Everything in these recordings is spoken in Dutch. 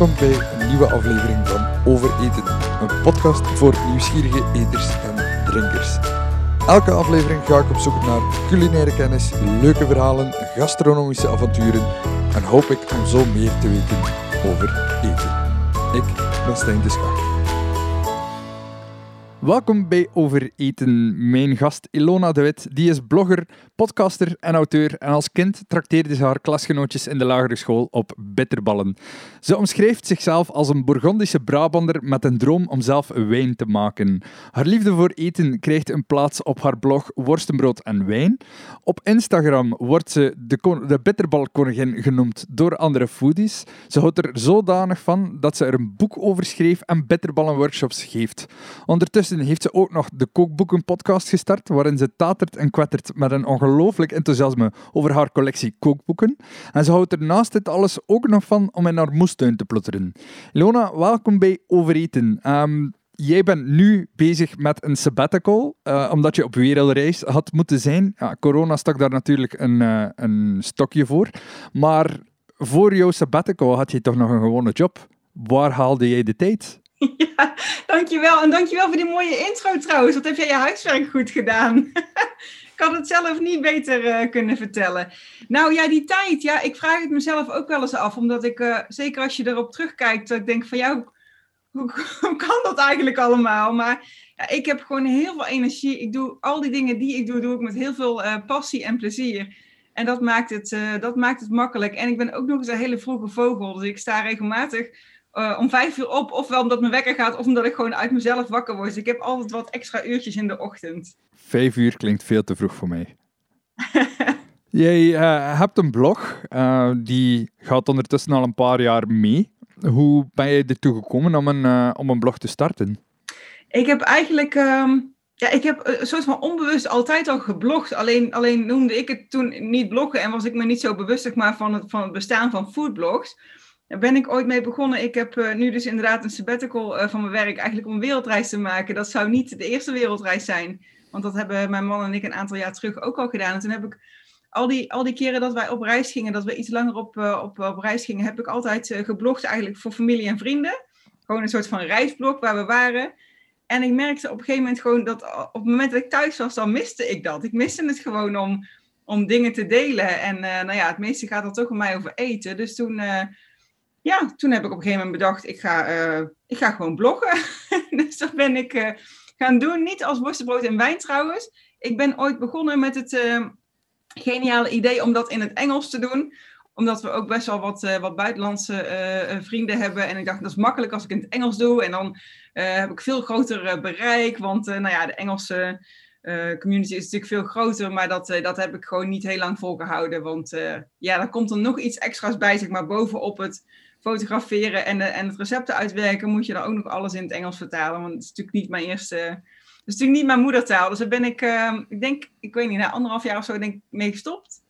Welkom bij een nieuwe aflevering van Over Eten, een podcast voor nieuwsgierige eters en drinkers. Elke aflevering ga ik op zoek naar culinaire kennis, leuke verhalen, gastronomische avonturen en hoop ik om zo meer te weten over eten. Ik ben Stijn de Schacht. Welkom bij Over Eten. Mijn gast Ilona de Wit, die is blogger, podcaster en auteur. En als kind trakteerde ze haar klasgenootjes in de lagere school op bitterballen. Ze omschrijft zichzelf als een Bourgondische Brabander met een droom om zelf wijn te maken. Haar liefde voor eten krijgt een plaats op haar blog Worstenbrood en Wijn. Op Instagram wordt ze de, de bitterbalkoningin genoemd door andere foodies. Ze houdt er zodanig van dat ze er een boek over schreef en bitterballenworkshops geeft. Ondertussen heeft ze ook nog de Kookboeken-podcast gestart, waarin ze tatert en kwettert met een ongelooflijk enthousiasme over haar collectie kookboeken. En ze houdt er naast dit alles ook nog van om in haar moestuin te plotteren. Ilona, welkom bij Overeten. Ehm, jij bent nu bezig met een sabbatical, eh, omdat je op wereldreis had moeten zijn. Ja, corona stak daar natuurlijk een, eh, een stokje voor. Maar voor jouw sabbatical had je toch nog een gewone job. Waar haalde jij de tijd? Ja, dankjewel. En dankjewel voor die mooie intro trouwens. Wat heb jij je huiswerk goed gedaan? ik had het zelf niet beter eh, kunnen vertellen. Nou ja, die tijd. Ja, ik vraag het mezelf ook wel eens af. Omdat ik, eh, zeker als je erop terugkijkt, dat ik denk van jou, hoe, hoe kan dat eigenlijk allemaal? Maar ja, ik heb gewoon heel veel energie. Ik doe al die dingen die ik doe, doe ik met heel veel eh, passie en plezier. En dat maakt, het, dat maakt het makkelijk. En ik ben ook nog eens een hele vroege vogel. Dus ik sta regelmatig eh, om vijf uur op. Ofwel omdat mijn wekker gaat, of omdat ik gewoon uit mezelf wakker word. Dus ik heb altijd wat extra uurtjes in de ochtend. Vijf uur klinkt veel te vroeg voor mij. Jij eh, hebt een blog, eh, die gaat ondertussen al een paar jaar mee. Hoe ben je ertoe gekomen om een, om een blog te starten? Ik heb eigenlijk, ehm, ja, ik heb een soort van onbewust altijd al geblogd. Alleen, alleen noemde ik het toen niet bloggen en was ik me niet zo bewust zeg maar, van, het, van het bestaan van foodblogs. Daar ben ik ooit mee begonnen. Ik heb eh, nu dus inderdaad een sabbatical eh, van mijn werk eigenlijk om een wereldreis te maken. Dat zou niet de eerste wereldreis zijn, want dat hebben mijn man en ik een aantal jaar terug ook al gedaan. En toen heb ik al die, al die keren dat wij op reis gingen, dat we iets langer op, eh, op, op reis gingen, heb ik altijd geblogd eigenlijk voor familie en vrienden. Gewoon een soort van reisblog waar we waren. En ik merkte op een gegeven moment gewoon dat op het moment dat ik thuis was, dan miste ik dat. Ik miste het gewoon om, om dingen te delen. En nou ja, het meeste gaat er toch bij mij over eten. Dus toen, ja, toen heb ik op een gegeven moment bedacht, ik ga, eh, ik ga gewoon bloggen. dus dat ben ik eh, gaan doen. Niet als worstenbrood en wijn trouwens. Ik ben ooit begonnen met het eh, geniale idee om dat in het Engels te doen omdat we ook best wel wat, eh, wat buitenlandse vrienden hebben. En ik dacht, dat is makkelijk als ik in het Engels doe. En dan heb ik veel groter bereik. Want nou ja, de Engelse community is natuurlijk veel groter. Maar dat, dat heb ik gewoon niet heel lang volgehouden. Want ja, daar komt er nog iets extra's bij, zeg maar, bovenop het fotograferen en, de, en het recepten uitwerken. Moet je dan ook nog alles in het Engels vertalen. Want het is natuurlijk niet mijn eerste... Het is natuurlijk niet mijn moedertaal. Dus daar ben ik, eh, ik denk, ik weet niet, na anderhalf jaar of zo denk ik mee gestopt.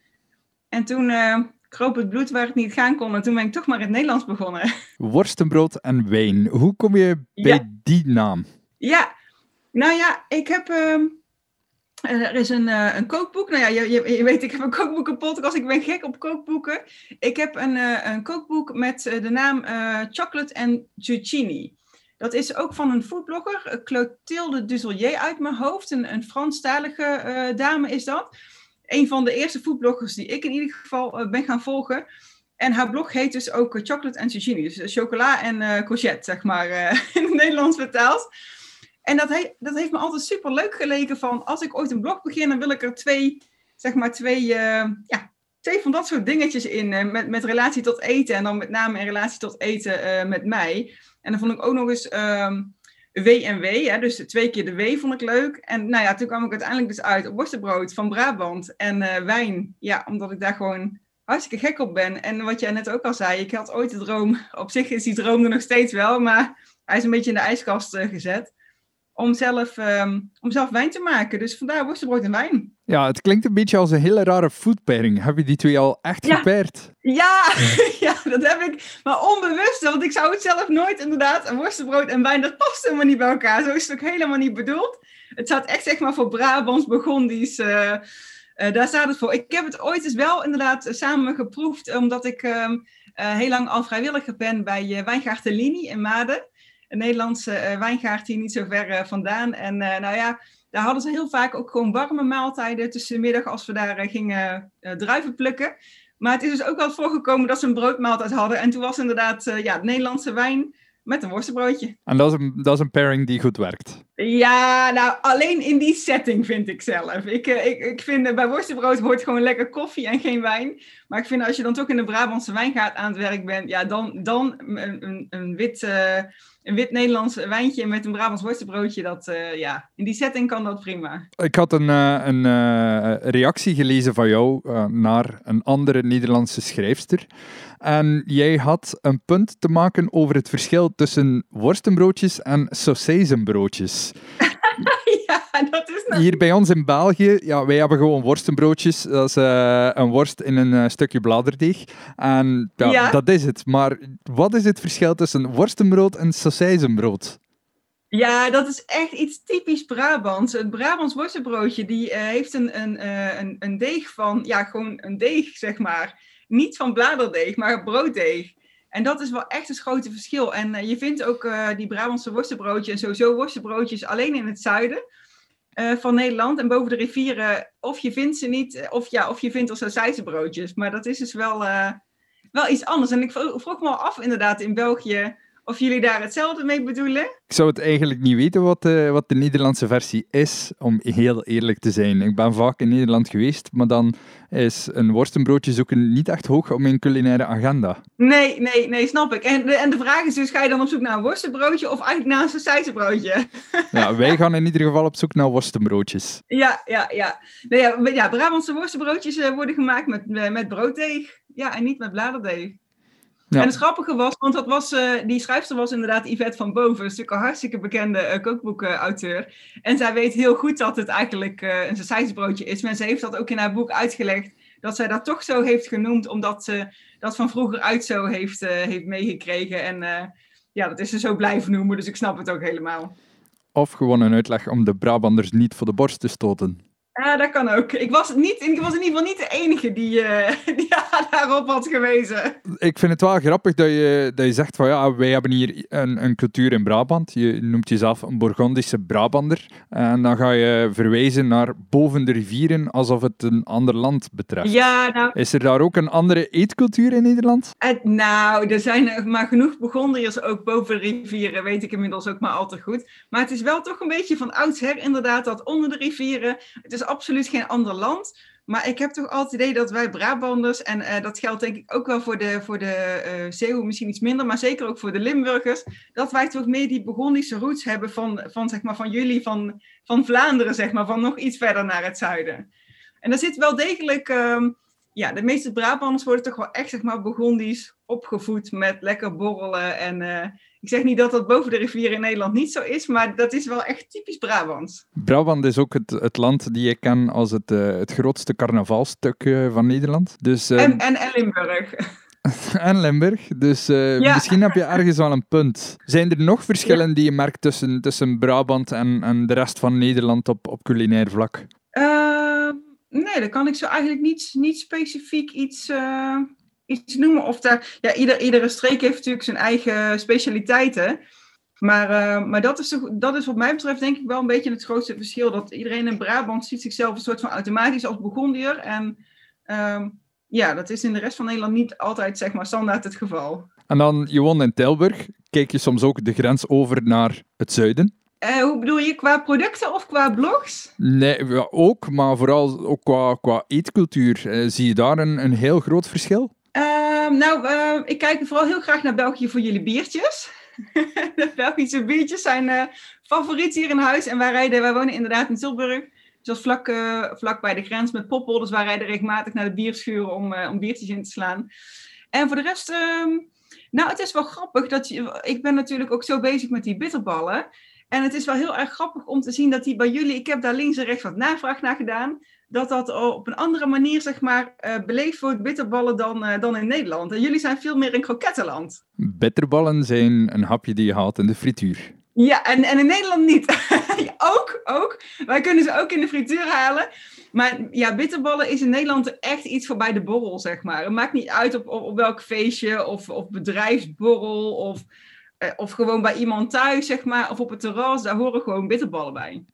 En toen eh, kroop het bloed waar het niet gaan kon. En toen ben ik toch maar in het Nederlands begonnen. Worstenbrood en wijn. Hoe kom je bij Ja. die naam? Ja, nou ja, ik heb. ehm, eh, er is een, eh, een kookboek. Nou ja, je, je, je weet, ik heb een kookboekenpodcast. Ik ben gek op kookboeken. Ik heb een, eh, een kookboek met eh, de naam Chocolate and Zucchini. Dat is ook van een foodblogger, Clotilde Duzelier uit mijn hoofd. Een, een Franstalige dame is dat. Een van de eerste foodbloggers die ik in ieder geval ben gaan volgen. En haar blog heet dus ook Chocolate and Zucchini. Dus chocola en courgette, zeg maar, in het Nederlands vertaald. En dat, dat heeft me altijd super leuk geleken van als ik ooit een blog begin, dan wil ik er twee, zeg maar twee, eh, ja, twee van dat soort dingetjes in. eh, met, met relatie tot eten en dan met name in relatie tot eten eh, met mij. En dan vond ik ook nog eens ehm W en W, hè, dus twee keer de W vond ik leuk. En nou ja, toen kwam ik uiteindelijk dus uit op worstenbrood van Brabant en wijn. Ja, omdat ik daar gewoon hartstikke gek op ben. En wat jij net ook al zei, ik had ooit de droom, op zich is die droom er nog steeds wel, maar hij is een beetje in de ijskast gezet om zelf, ehm, om zelf wijn te maken. Dus vandaar worstenbrood en wijn. Ja, het klinkt een beetje als een hele rare food pairing. Heb je die twee al echt Ja. gepaired? Ja, ja, dat heb ik. Maar onbewust, want ik zou het zelf nooit inderdaad. Een worstenbrood en wijn, dat past helemaal niet bij elkaar. Zo is het ook helemaal niet bedoeld. Het staat echt zeg maar voor Brabants, Burgondisch. eh, eh, daar staat het voor. Ik heb het ooit eens wel inderdaad samen geproefd, omdat ik... ehm, heel lang al vrijwilliger ben bij Wijngaard de Linie in Maden. Een Nederlandse wijngaard hier niet zo ver vandaan. En nou ja, daar hadden ze heel vaak ook gewoon warme maaltijden tussen de middag als we daar gingen druiven plukken. Maar het is dus ook wel voorgekomen dat ze een broodmaaltijd hadden. En toen was inderdaad ja, Nederlandse wijn met een worstenbroodje. En dat is een, dat is een pairing die goed werkt. Ja, nou, alleen in die setting vind ik zelf. Ik, eh, ik, ik vind bij worstenbrood hoort gewoon lekker koffie en geen wijn. Maar ik vind als je dan toch in de Brabantse wijngaard aan het werk bent, ja, dan, dan een, een, een wit, uh, een wit Nederlands wijntje met een Brabants worstenbroodje, dat, ja, in die setting kan dat prima. Ik had een, een reactie gelezen van jou naar een andere Nederlandse schrijfster. En jij had een punt te maken over het verschil tussen worstenbroodjes en saucijzenbroodjes. ja, dat is nog... Hier bij ons in België, ja, wij hebben gewoon worstenbroodjes. Dat is uh, een worst in een uh, stukje bladerdeeg. En ja, ja, dat is het. Maar wat is het verschil tussen worstenbrood en saucijzenbrood? Ja, dat is echt iets typisch Brabants. Het Brabants worstenbroodje die, uh, heeft een, een, een, een deeg van, ja, gewoon een deeg, zeg maar niet van bladerdeeg, maar brooddeeg. En dat is wel echt een grote verschil. En uh, je vindt ook uh, die Brabantse worstenbroodjes en sowieso worstenbroodjes alleen in het zuiden uh, van Nederland. En boven de rivieren, of je vindt ze niet, of, ja, of je vindt er broodjes. Maar dat is dus wel, wel iets anders. En ik vroeg me al af inderdaad in België of jullie daar hetzelfde mee bedoelen? Ik zou het eigenlijk niet weten wat de, wat de Nederlandse versie is, om heel eerlijk te zijn. Ik ben vaak in Nederland geweest, maar dan is een worstenbroodje zoeken niet echt hoog op mijn culinaire agenda. Nee, nee, nee, snap ik. En de, en de vraag is dus, ga je dan op zoek naar een worstenbroodje of eigenlijk naar een sausijzenbroodje? Ja, wij gaan in ieder geval op zoek naar worstenbroodjes. Ja, ja, ja. Nee, ja, ja Brabantse worstenbroodjes eh, worden gemaakt met, met brooddeeg. Ja, en niet met bladerdeeg. En het grappige was, want dat was, uh, die schrijfster was inderdaad Yvette van Boven, een stuk een hartstikke bekende uh, kookboekauteur. En zij weet heel goed dat het eigenlijk uh, een sausijsbroodje is. Maar ze heeft dat ook in haar boek uitgelegd, dat zij dat toch zo heeft genoemd, omdat ze dat van vroeger uit zo heeft, heeft meegekregen. En ja, dat is ze zo blijven noemen, dus ik snap het ook helemaal. Of gewoon een uitleg om de Brabanders niet voor de borst te stoten. Ja, dat kan ook. Ik was, niet, ik was in ieder geval niet de enige die, uh, die daarop had gewezen. Ik vind het wel grappig dat je, dat je zegt van ja, wij hebben hier een, een cultuur in Brabant. Je noemt jezelf een Bourgondische Brabander. En dan ga je verwijzen naar boven de rivieren alsof het een ander land betreft. Ja, nou... Is er daar ook een andere eetcultuur in Nederland? Nou, er zijn maar genoeg Bourgondiërs ook boven de rivieren, weet ik inmiddels ook maar al te goed. Maar het is wel toch een beetje van oudsher inderdaad dat onder de rivieren... Het is absoluut geen ander land. Maar ik heb toch altijd het idee dat wij Brabanders, en uh, dat geldt denk ik ook wel voor de, voor de uh, Zeeuwen misschien iets minder, maar zeker ook voor de Limburgers, dat wij toch meer die Burgondische roots hebben van, van, zeg maar, van jullie, van, van Vlaanderen, zeg maar, van nog iets verder naar het zuiden. En daar zit wel degelijk, um, ja, de meeste Brabanders worden toch wel echt, zeg maar, Burgondisch opgevoed met lekker borrelen en... Uh, ik zeg niet dat dat boven de rivier in Nederland niet zo is, maar dat is wel echt typisch Brabants. Brabant is ook het, het land die ik ken als het, uh, het grootste carnavalstuk uh, van Nederland. Dus, uh, en, en, en Limburg. en Limburg. Dus ja. misschien heb je ergens wel een punt. Zijn er nog verschillen ja. die je merkt tussen, tussen Brabant en, en de rest van Nederland op, op culinair vlak? Ehm, nee, daar kan ik zo eigenlijk niet, niet specifiek iets iets noemen. Of daar, ja, ieder, iedere streek heeft natuurlijk zijn eigen specialiteiten. Maar, uh, maar dat, is, dat is wat mij betreft denk ik wel een beetje het grootste verschil. Dat iedereen in Brabant ziet zichzelf een soort van automatisch als Burgondier. En uh, ja, dat is in de rest van Nederland niet altijd zeg maar standaard het geval. En dan, je woont in Tilburg. Kijk je soms ook de grens over naar het zuiden? Uh, hoe bedoel je, qua producten of qua blogs? Nee, ja, ook, maar vooral ook qua, qua eetcultuur. Uh, zie je daar een, een heel groot verschil? Ehm, nou, uh, ik kijk vooral heel graag naar België voor jullie biertjes. de Belgische biertjes zijn uh, favoriet hier in huis. En wij, rijden, wij wonen inderdaad in Tilburg. Dus dat vlak, uh, vlak bij de grens met Poppel. Dus wij rijden regelmatig naar de bierschuren om, om biertjes in te slaan. En voor de rest, ehm, nou, het is wel grappig. Dat je, ik ben natuurlijk ook zo bezig met die bitterballen. En het is wel heel erg grappig om te zien dat die bij jullie, ik heb daar links en rechts wat navraag naar gedaan dat dat op een andere manier zeg maar, uh, beleefd wordt, bitterballen, dan, uh, dan in Nederland. En jullie zijn veel meer een krokettenland. Bitterballen zijn een hapje die je haalt in de frituur. Ja, en, en in Nederland niet. ook, ook. Wij kunnen ze ook in de frituur halen. Maar ja, bitterballen is in Nederland echt iets voor bij de borrel, zeg maar. Het maakt niet uit op, op, op welk feestje of, of bedrijfsborrel of, eh, of gewoon bij iemand thuis, zeg maar. Of op het terras, daar horen gewoon bitterballen bij.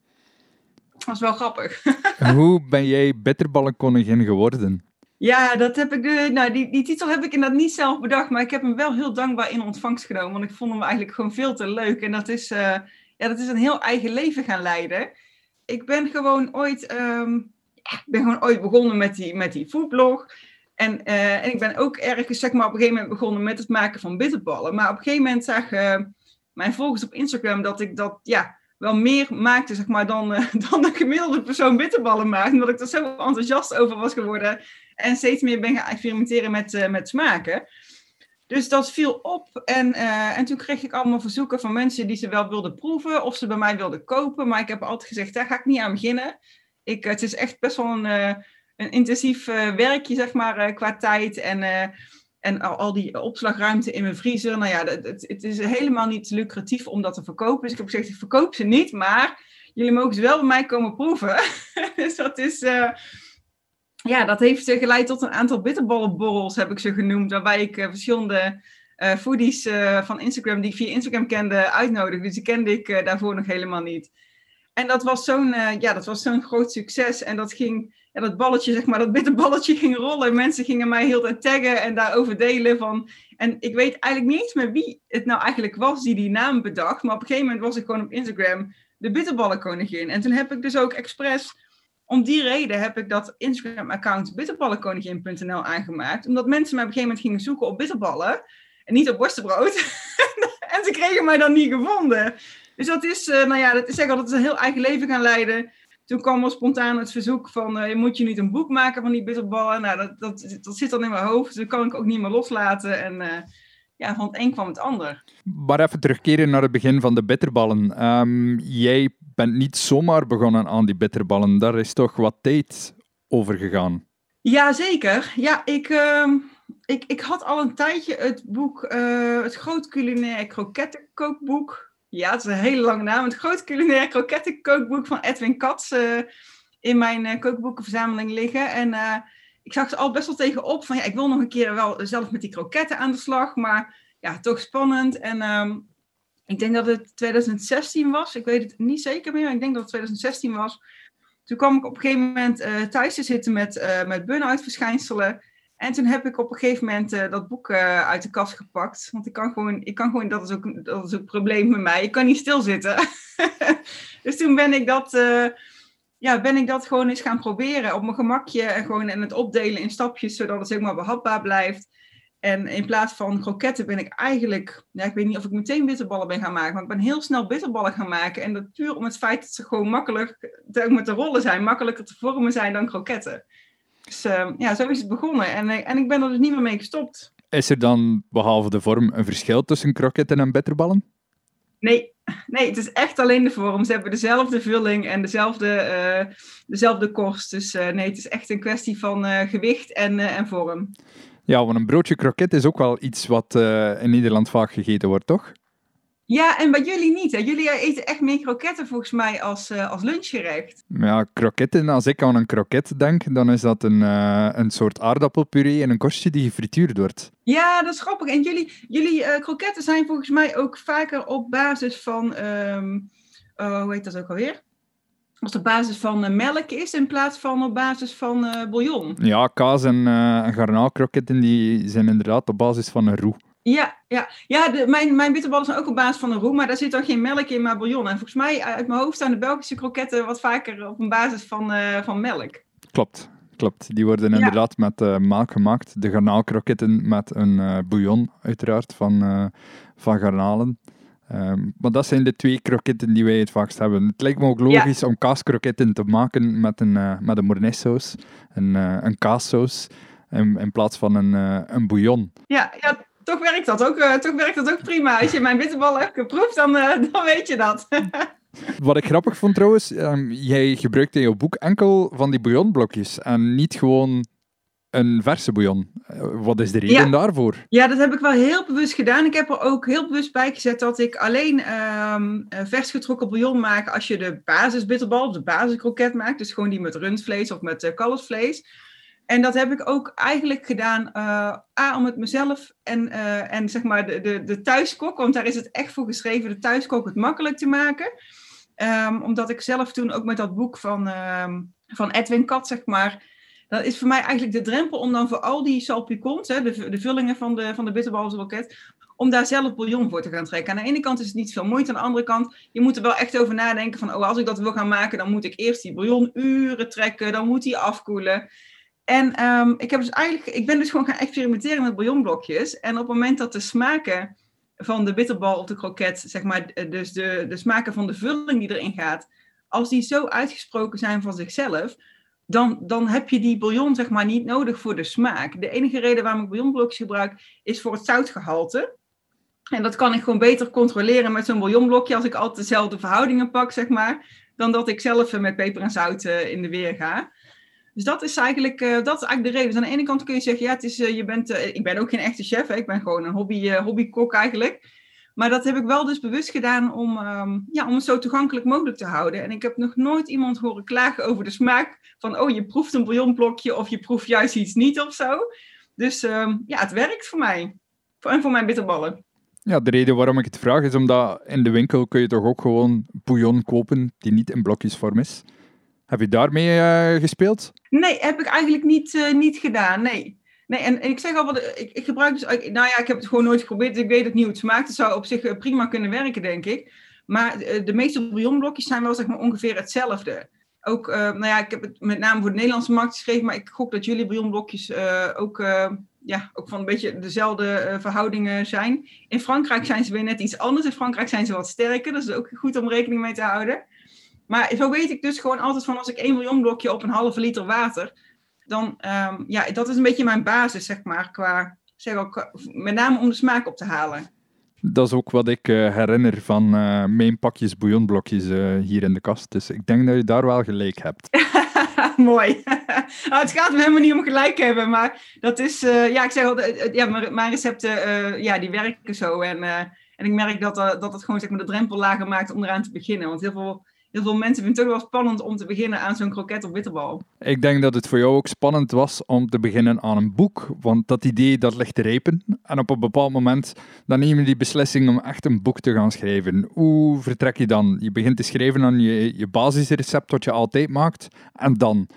Dat is wel grappig. Hoe ben jij bitterballenkoningin geworden? Ja, dat heb ik de, nou, die, die titel heb ik inderdaad niet zelf bedacht, maar ik heb hem wel heel dankbaar in ontvangst genomen, want ik vond hem eigenlijk gewoon veel te leuk. En dat is, uh, ja, dat is een heel eigen leven gaan leiden. Ik ben gewoon ooit, um, ja, ben gewoon ooit begonnen met die, met die foodblog. En, uh, en ik ben ook ergens, zeg maar, op een gegeven moment begonnen met het maken van bitterballen. Maar op een gegeven moment uh, mijn volgers op Instagram dat ik dat, ja, wel meer maakte, zeg maar, dan, uh, dan de gemiddelde persoon bitterballen maakt. Omdat ik er zo enthousiast over was geworden. En steeds meer ben gaan experimenteren met, uh, met smaken. Dus dat viel op. En, uh, en toen kreeg ik allemaal verzoeken van mensen die ze wel wilden proeven. Of ze bij mij wilden kopen. Maar ik heb altijd gezegd, daar ga ik niet aan beginnen. Ik, het is echt best wel een, een intensief werkje, zeg maar, qua tijd. En en al, al, die opslagruimte in mijn vriezer. Nou ja, het, het, is helemaal niet lucratief om dat te verkopen. Dus ik heb gezegd, ik verkoop ze niet, maar jullie mogen ze wel bij mij komen proeven. dus dat is... Uh, ja, dat heeft geleid tot een aantal bitterballenborrels, heb ik ze genoemd. Waarbij ik uh, verschillende uh, foodies van Instagram, die ik via Instagram kende, uitnodigde. Dus die kende ik daarvoor nog helemaal niet. En dat was zo'n ja, dat was zo'n groot succes. En dat ging ja, dat balletje, zeg maar, dat bitterballetje ging rollen. Mensen gingen mij heel tijd taggen en daarover delen van... En ik weet eigenlijk niet eens meer wie het nou eigenlijk was die die naam bedacht. Maar op een gegeven moment was ik gewoon op Instagram de bitterballenkoningin. En toen heb ik dus ook expres, om die reden heb ik dat Instagram-account bitterballenkoningin.nl aangemaakt. Omdat mensen mij op een gegeven moment gingen zoeken op bitterballen en niet op worstenbrood. en ze kregen mij dan niet gevonden. Dus dat is, uh, nou ja, dat is zeg een heel eigen leven gaan leiden toen kwam er spontaan het verzoek van, uh, moet je niet een boek maken van die bitterballen? Nou, dat, dat, dat zit dan in mijn hoofd, dus dat kan ik ook niet meer loslaten. En uh, ja, van het een kwam het ander. Maar even terugkeren naar het begin van de bitterballen. Um, jij bent niet zomaar begonnen aan die bitterballen, daar is toch wat tijd over gegaan? Jazeker. Ja, ik, uh, ik, ik had al een tijdje het boek, uh, het Groot Culinair Krokettenkookboek ja, het is een hele lange naam. Het groot culinair krokettenkookboek van Edwin Katz uh, in mijn uh, kookboekenverzameling liggen. En uh, ik zag er al best wel tegenop van ja, ik wil nog een keer wel zelf met die kroketten aan de slag. Maar ja, toch spannend. En um, ik denk dat het 2016 was. Ik weet het niet zeker meer, maar ik denk dat het 2016 was. Toen kwam ik op een gegeven moment thuis te zitten met, met burn-out verschijnselen. En toen heb ik op een gegeven moment uh, dat boek uh, uit de kast gepakt. Want ik kan gewoon, ik kan gewoon dat, is ook, dat is ook een probleem met mij. Ik kan niet stilzitten. dus toen ben ik dat, uh, ja, ben ik dat gewoon eens gaan proberen op mijn gemakje. En gewoon en het opdelen in stapjes, zodat het zeg maar behapbaar blijft. En in plaats van kroketten ben ik eigenlijk, ja, ik weet niet of ik meteen bitterballen ben gaan maken, maar ik ben heel snel bitterballen gaan maken. En dat puur om het feit dat ze gewoon makkelijk te, te rollen zijn, makkelijker te vormen zijn dan kroketten. Dus uh, ja, zo is het begonnen. En, eh, en ik ben er dus niet meer mee gestopt. Is er dan, behalve de vorm, een verschil tussen kroketten en bitterballen? Nee, nee, het is echt alleen de vorm. Ze hebben dezelfde vulling en dezelfde, uh, dezelfde korst. Dus uh, nee, het is echt een kwestie van gewicht en, en vorm. Ja, want een broodje kroket is ook wel iets wat in Nederland vaak gegeten wordt, toch? Ja, en bij jullie niet. Hè? Jullie eten echt meer kroketten volgens mij als, uh, als lunchgerecht. Ja, kroketten, als ik aan een kroket denk, dan is dat een, uh, een soort aardappelpuree en een korstje die gefrituurd wordt. Ja, dat is grappig. En jullie, jullie uh, kroketten zijn volgens mij ook vaker op basis van, um, oh, hoe heet dat ook alweer? Als op basis van melk is in plaats van op basis van bouillon. Ja, kaas en, en garnaalkroketten die zijn inderdaad op basis van een roe. Ja, ja. ja de, mijn, mijn bitterballen zijn ook op basis van een roe, maar daar zit dan geen melk in, maar bouillon. En volgens mij, uit mijn hoofd staan de Belgische kroketten wat vaker op een basis van, uh, van melk. Klopt, klopt. Die worden ja. inderdaad met uh, melk gemaakt. De garnaalkroketten met een uh, bouillon, uiteraard, van, van garnalen. Um, maar dat zijn de twee kroketten die wij het vaakst hebben. Het lijkt me ook logisch ja. om kaaskroketten te maken met een, met een mornay-saus, een, een kaassaus, in, in plaats van een, een bouillon. Ja, ja toch werkt dat ook, uh, toch werkt dat ook prima. Als je mijn bitterballen hebt geproefd, dan, uh, dan weet je dat. Wat ik grappig vond trouwens, um, jij gebruikte in jouw boek enkel van die bouillonblokjes en niet gewoon een verse bouillon. Wat is de reden daarvoor? Ja, dat heb ik wel heel bewust gedaan. Ik heb er ook heel bewust bij gezet dat ik alleen um, vers getrokken bouillon maak als je de basisbitterbal of de basiskroket maakt. Dus gewoon die met rundvlees of met uh, kalfsvlees. En dat heb ik ook eigenlijk gedaan, uh, A, om het mezelf en, uh, en zeg maar de, de, de thuiskok, want daar is het echt voor geschreven, de thuiskok het makkelijk te maken. Um, omdat ik zelf toen ook met dat boek van, um, van Edwin Kat, zeg maar, dat is voor mij eigenlijk de drempel om dan voor al die salpicons, hè, de, de vullingen van de, van de om daar zelf bouillon voor te gaan trekken. Aan de ene kant is het niet veel moeite, aan de andere kant, je moet er wel echt over nadenken van, oh, als ik dat wil gaan maken, dan moet ik eerst die bouillon uren trekken, dan moet die afkoelen. En um, ik, heb dus eigenlijk, ik ben dus gewoon gaan experimenteren met bouillonblokjes. En op het moment dat de smaken van de bitterbal of de kroket, zeg maar, dus de, de smaken van de vulling die erin gaat, als die zo uitgesproken zijn van zichzelf, dan, dan heb je die bouillon zeg maar niet nodig voor de smaak. De enige reden waarom ik bouillonblokjes gebruik, is voor het zoutgehalte. En dat kan ik gewoon beter controleren met zo'n bouillonblokje als ik altijd dezelfde verhoudingen pak, zeg maar, dan dat ik zelf met peper en zout uh, in de weer ga. Dus dat is eigenlijk, uh, dat is eigenlijk de reden. Dus aan de ene kant kun je zeggen, ja, het is, uh, je bent, uh, ik ben ook geen echte chef, ik ben gewoon een hobby, hobbykok eigenlijk. Maar dat heb ik wel dus bewust gedaan om, um, ja, om het zo toegankelijk mogelijk te houden. En ik heb nog nooit iemand horen klagen over de smaak van, oh, je proeft een bouillonblokje of je proeft juist iets niet of zo. Dus um, ja, het werkt voor mij. En voor mijn bitterballen. Ja, de reden waarom ik het vraag is omdat in de winkel kun je toch ook gewoon bouillon kopen die niet in blokjesvorm is. Heb je daarmee uh, gespeeld? Nee, heb ik eigenlijk niet, uh, niet gedaan, nee. Nee, en, ik zeg al, wat, ik, ik gebruik dus, nou ja, ik heb het gewoon nooit geprobeerd, dus ik weet het niet hoe het smaakt. Het zou op zich uh, prima kunnen werken, denk ik. Maar de meeste bouillonblokjes zijn wel zeg maar ongeveer hetzelfde. Ook, nou ja, ik heb het met name voor de Nederlandse markt geschreven, maar ik gok dat jullie bouillonblokjes ook, ja, ook van een beetje dezelfde verhoudingen zijn. In Frankrijk zijn ze weer net iets anders. In Frankrijk zijn ze wat sterker, dat is ook goed om rekening mee te houden. Maar zo weet ik dus gewoon altijd van als ik 1 miljoen blokje op een halve liter water, dan um, ja, dat is een beetje mijn basis, zeg maar, qua, zeg ook, met name om de smaak op te halen. Dat is ook wat ik uh, herinner van uh, mijn pakjes bouillonblokjes uh, hier in de kast. Dus ik denk dat je daar wel gelijk hebt. Mooi. nou, het gaat me helemaal niet om gelijk hebben, maar dat is, ja, ik zeg altijd, ja, mijn recepten, ja, die werken zo. En, en ik merk dat, dat het gewoon zeg maar, de drempel lager maakt om eraan te beginnen. Want heel veel heel veel mensen vinden het toch wel spannend om te beginnen aan zo'n kroket of bitterbal. Ik denk dat het voor jou ook spannend was om te beginnen aan een boek, want dat idee dat ligt te repen. En op een bepaald moment dan neem je die beslissing om echt een boek te gaan schrijven. Hoe vertrek je dan? Je begint te schrijven aan je, je basisrecept wat je altijd maakt en dan...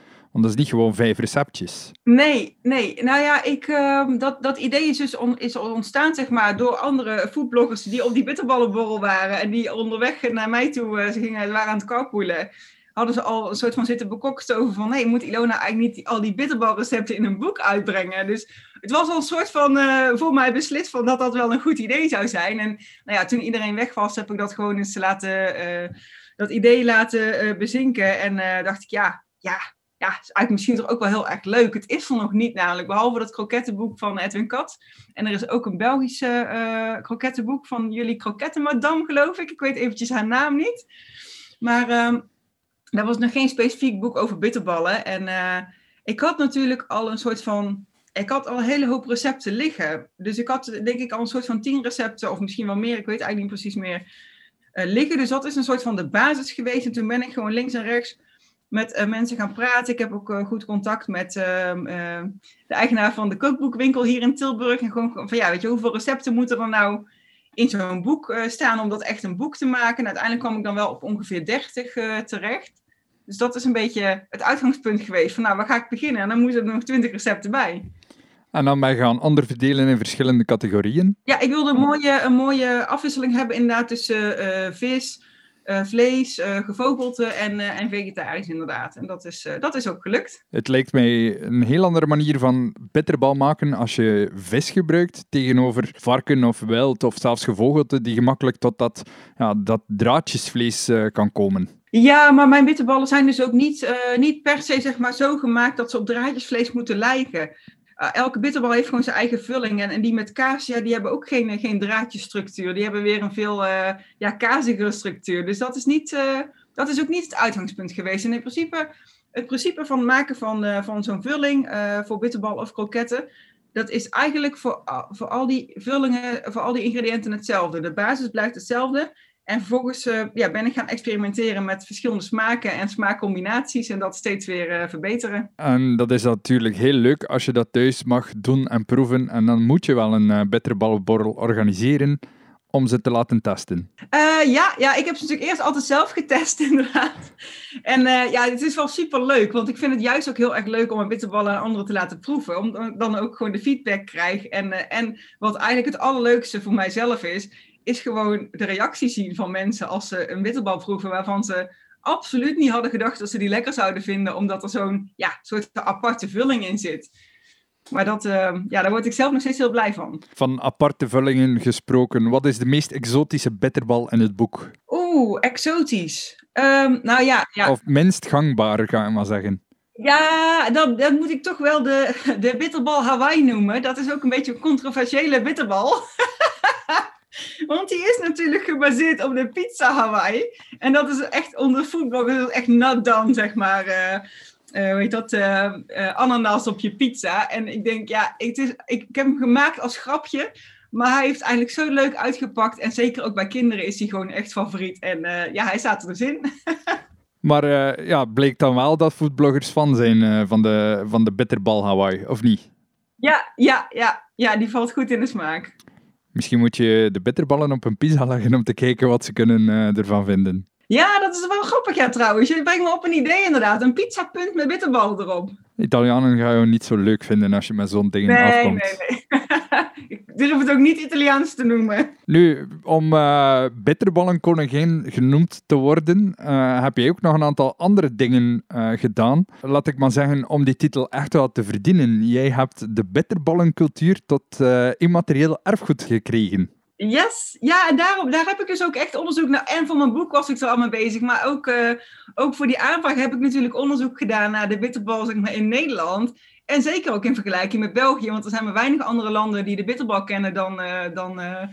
Dat is niet gewoon vijf receptjes. Nee, nee. Nou ja, ik, uh, dat, dat idee is dus on, is ontstaan zeg maar, door andere foodbloggers die op die bitterballenborrel waren. En die onderweg naar mij toe uh, ze gingen, waren aan het carpoolen. Hadden ze al een soort van zitten bekokst over van... nee, moet Ilona eigenlijk niet al die bitterbalrecepten in een boek uitbrengen? Dus het was al een soort van uh, voor mij beslist van dat dat wel een goed idee zou zijn. En nou ja, toen iedereen weg was, heb ik dat gewoon eens laten... Uh, dat idee laten bezinken. En dacht ik, ja, ja, ja, is eigenlijk misschien toch ook wel heel erg leuk. Het is er nog niet namelijk, behalve dat krokettenboek van Edwin Kat. En er is ook een Belgische uh, krokettenboek van jullie krokettenmadam, geloof ik. Ik weet eventjes haar naam niet. Maar um, dat was nog geen specifiek boek over bitterballen. En uh, ik had natuurlijk al een soort van... Ik had al een hele hoop recepten liggen. Dus ik had denk ik al een soort van tien recepten, of misschien wel meer, ik weet eigenlijk niet precies meer, uh, liggen. Dus dat is een soort van de basis geweest. En toen ben ik gewoon links en rechts met uh, mensen gaan praten. Ik heb ook uh, goed contact met uh, de eigenaar van de kookboekwinkel hier in Tilburg. En gewoon van ja, weet je, hoeveel recepten moeten er nou in zo'n boek staan om dat echt een boek te maken? En uiteindelijk kwam ik dan wel op ongeveer 30 terecht. Dus dat is een beetje het uitgangspunt geweest. Van nou, waar ga ik beginnen? En dan moeten er nog 20 recepten bij. En dan je gaan verdelen in verschillende categorieën? Ja, ik wilde een mooie, een mooie afwisseling hebben inderdaad tussen vis, uh, vlees, uh, gevogelte en, uh, en vegetarisch inderdaad. En dat is, dat is ook gelukt. Het lijkt mij een heel andere manier van bitterbal maken als je vis gebruikt tegenover varken of wild of zelfs gevogelte die gemakkelijk tot dat, ja, dat draadjesvlees kan komen. Ja, maar mijn bitterballen zijn dus ook niet, niet per se zeg maar, zo gemaakt dat ze op draadjesvlees moeten lijken. Uh, elke bitterbal heeft gewoon zijn eigen vulling. En, die met kaas, ja, die hebben ook geen, geen draadjesstructuur. Die hebben weer een veel uh, ja, kazigere structuur. Dus dat is niet, uh, dat is ook niet het uitgangspunt geweest. En in principe, het principe van het maken van, van zo'n vulling voor bitterbal of kroketten, dat is eigenlijk voor, voor al die vullingen, voor al die ingrediënten hetzelfde. De basis blijft hetzelfde. En vervolgens uh, ja, ben ik gaan experimenteren met verschillende smaken en smaakcombinaties en dat steeds weer uh, verbeteren. En dat is natuurlijk heel leuk als je dat thuis mag doen en proeven. En dan moet je wel een uh, bitterballenborrel organiseren om ze te laten testen. ja, ja, ik heb ze natuurlijk eerst altijd zelf getest inderdaad. En ja, het is wel super leuk, want ik vind het juist ook heel erg leuk om een bitterballen aan anderen te laten proeven. Om dan ook gewoon de feedback krijg. En, en wat eigenlijk het allerleukste voor mijzelf is, is gewoon de reactie zien van mensen als ze een bitterbal proeven waarvan ze absoluut niet hadden gedacht dat ze die lekker zouden vinden, omdat er zo'n ja, soort aparte vulling in zit. Maar dat, uh, ja, daar word ik zelf nog steeds heel blij van. Van aparte vullingen gesproken, wat is de meest exotische bitterbal in het boek? Oeh, exotisch. Um, nou ja, ja. Of minst gangbaar, ga ik maar zeggen. Ja, dan, dan moet ik toch wel de, de bitterbal Hawaii noemen. Dat is ook een beetje een controversiële bitterbal. Want die is natuurlijk gebaseerd op de pizza Hawaii. En dat is echt onder voetbal, echt nat dan, zeg maar. Uh, uh, dat? Uh, ananas op je pizza. En ik denk, ja, het is, ik, ik heb hem gemaakt als grapje. Maar hij heeft eigenlijk zo leuk uitgepakt. En zeker ook bij kinderen is hij gewoon echt favoriet. En ja, hij staat er dus in. maar ja, bleek dan wel dat foodbloggers fan zijn van, de, van de bitterbal Hawaii, of niet? Ja, ja, ja, ja, die valt goed in de smaak. Misschien moet je de bitterballen op een pizza leggen om te kijken wat ze kunnen uh, ervan vinden. Ja, dat is wel grappig ja, trouwens. Je brengt me op een idee inderdaad. Een pizzapunt met bitterballen erop. Italianen gaan je niet zo leuk vinden als je met zo'n ding nee, afkomt. Nee, nee, Ik durf het ook niet Italiaans te noemen. Nu, om uh, bitterballenkoningin genoemd te worden, uh, heb je ook nog een aantal andere dingen uh, gedaan. Laat ik maar zeggen, om die titel echt wel te verdienen. Jij hebt de bitterballencultuur tot immaterieel erfgoed gekregen. Yes, ja, en daarop, daar heb ik dus ook echt onderzoek naar. En voor mijn boek was ik er allemaal bezig, maar ook, uh, ook voor die aanvraag heb ik natuurlijk onderzoek gedaan naar de bitterbal zeg maar, in Nederland. En zeker ook in vergelijking met België, want er zijn maar weinig andere landen die de bitterbal kennen dan, uh, dan uh,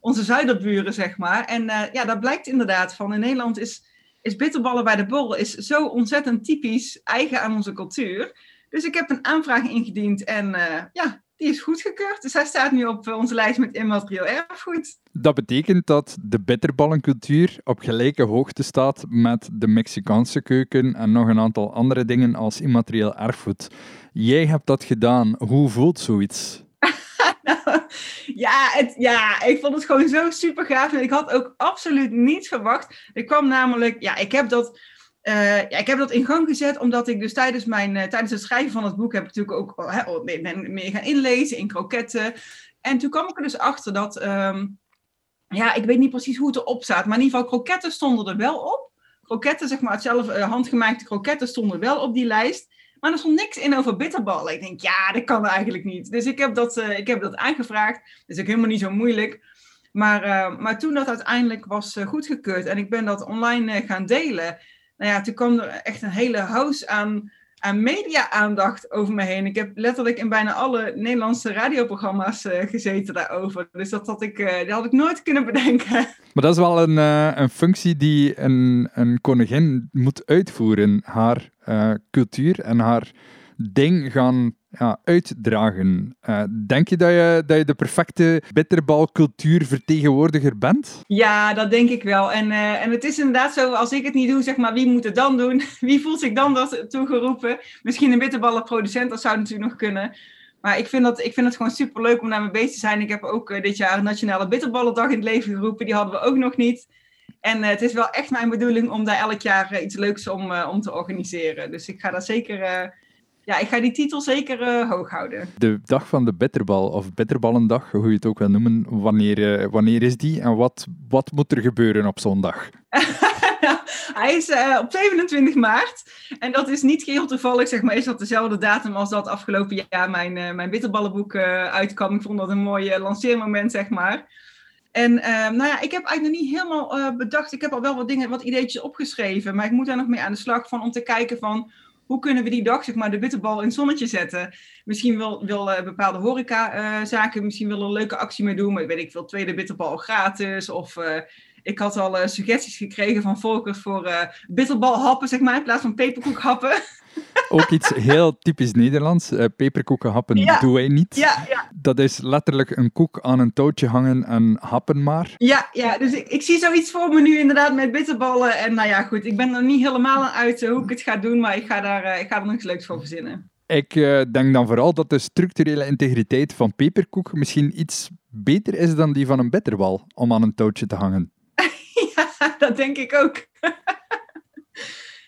onze zuiderburen, zeg maar. En ja, dat blijkt inderdaad van in Nederland is, is bitterballen bij de borrel is zo ontzettend typisch eigen aan onze cultuur. Dus ik heb een aanvraag ingediend en ja, die is goedgekeurd. Dus hij staat nu op eh, onze lijst met immaterieel erfgoed. Dat betekent dat de bitterballencultuur op gelijke hoogte staat met de Mexicaanse keuken en nog een aantal andere dingen als immaterieel erfgoed. Jij hebt dat gedaan. Hoe voelt zoiets? ja, het, ja, ik vond het gewoon zo super gaaf. En ik had ook absoluut niet verwacht. Ik kwam namelijk, ja, ik heb dat uh, ja, ik heb dat in gang gezet omdat ik dus tijdens, mijn, uh, tijdens het schrijven van het boek heb ik natuurlijk ook uh, oh, ben gaan inlezen in kroketten. En toen kwam ik er dus achter dat, um, ja, ik weet niet precies hoe het erop staat, maar in ieder geval kroketten stonden er wel op. Kroketten, zeg maar, zelf handgemaakte kroketten stonden wel op die lijst. Maar er stond niks in over bitterballen. Ik denk, ja, dat kan eigenlijk niet. Dus ik heb dat, ik heb dat aangevraagd. Is ook helemaal niet zo moeilijk. Maar, maar toen dat uiteindelijk was goedgekeurd en ik ben dat online gaan delen nou ja, toen kwam er echt een hele house aan, aan media-aandacht over me heen. Ik heb letterlijk in bijna alle Nederlandse radioprogramma's uh, gezeten daarover. Dus dat had, ik, uh, dat had ik nooit kunnen bedenken. Maar dat is wel een, uh, een functie die een, een koningin moet uitvoeren. Haar cultuur en haar ding gaan ja, uitdragen. Uh, denk je dat, je dat je de perfecte bitterbalcultuurvertegenwoordiger bent? Ja, dat denk ik wel. En, uh, en het is inderdaad zo, als ik het niet doe, zeg maar, wie moet het dan doen? Wie voelt zich dan dat toegeroepen? Misschien een bitterballenproducent, dat zou natuurlijk nog kunnen. Maar ik vind, dat, ik vind het gewoon super leuk om daarmee bezig te zijn. Ik heb ook dit jaar een Nationale Bitterballendag in het leven geroepen. Die hadden we ook nog niet. En het is wel echt mijn bedoeling om daar elk jaar iets leuks om, om te organiseren. Dus ik ga daar zeker ja, ik ga die titel zeker uh, hoog houden. De dag van de bitterbal, of bitterballendag, hoe je het ook wil noemen, wanneer, uh, wanneer is die en wat, wat moet er gebeuren op zo'n dag? Hij is uh, op 27 maart. En dat is niet geheel toevallig, zeg maar, is dat dezelfde datum als dat afgelopen jaar mijn, uh, mijn bitterballenboek uh, uitkwam. Ik vond dat een mooi lanceermoment, zeg maar. En nou ja, ik heb eigenlijk nog niet helemaal bedacht. Ik heb al wel wat dingen, wat ideetjes opgeschreven. Maar ik moet daar nog mee aan de slag van om te kijken van hoe kunnen we die dag zeg maar, de bitterbal in het zonnetje zetten? Misschien wil, wil uh, bepaalde horecazaken uh, misschien wel een leuke actie mee doen. Maar weet ik veel, tweede bitterbal gratis. Of, uh, ik had al suggesties gekregen van volkers voor bitterbalhappen, zeg maar, in plaats van peperkoekhappen. Ook iets heel typisch Nederlands. Uh, peperkoekenhappen ja. doen wij niet. Ja, ja. Dat is letterlijk een koek aan een touwtje hangen en happen maar. Ja, ja dus ik, ik zie zoiets voor me nu inderdaad met bitterballen. En nou ja, goed, ik ben er niet helemaal aan uit hoe ik het ga doen, maar ik ga, daar, ik ga er nog iets leuks voor verzinnen. Ik uh, denk dan vooral dat de structurele integriteit van peperkoek misschien iets beter is dan die van een bitterbal om aan een touwtje te hangen. ja, dat denk ik ook.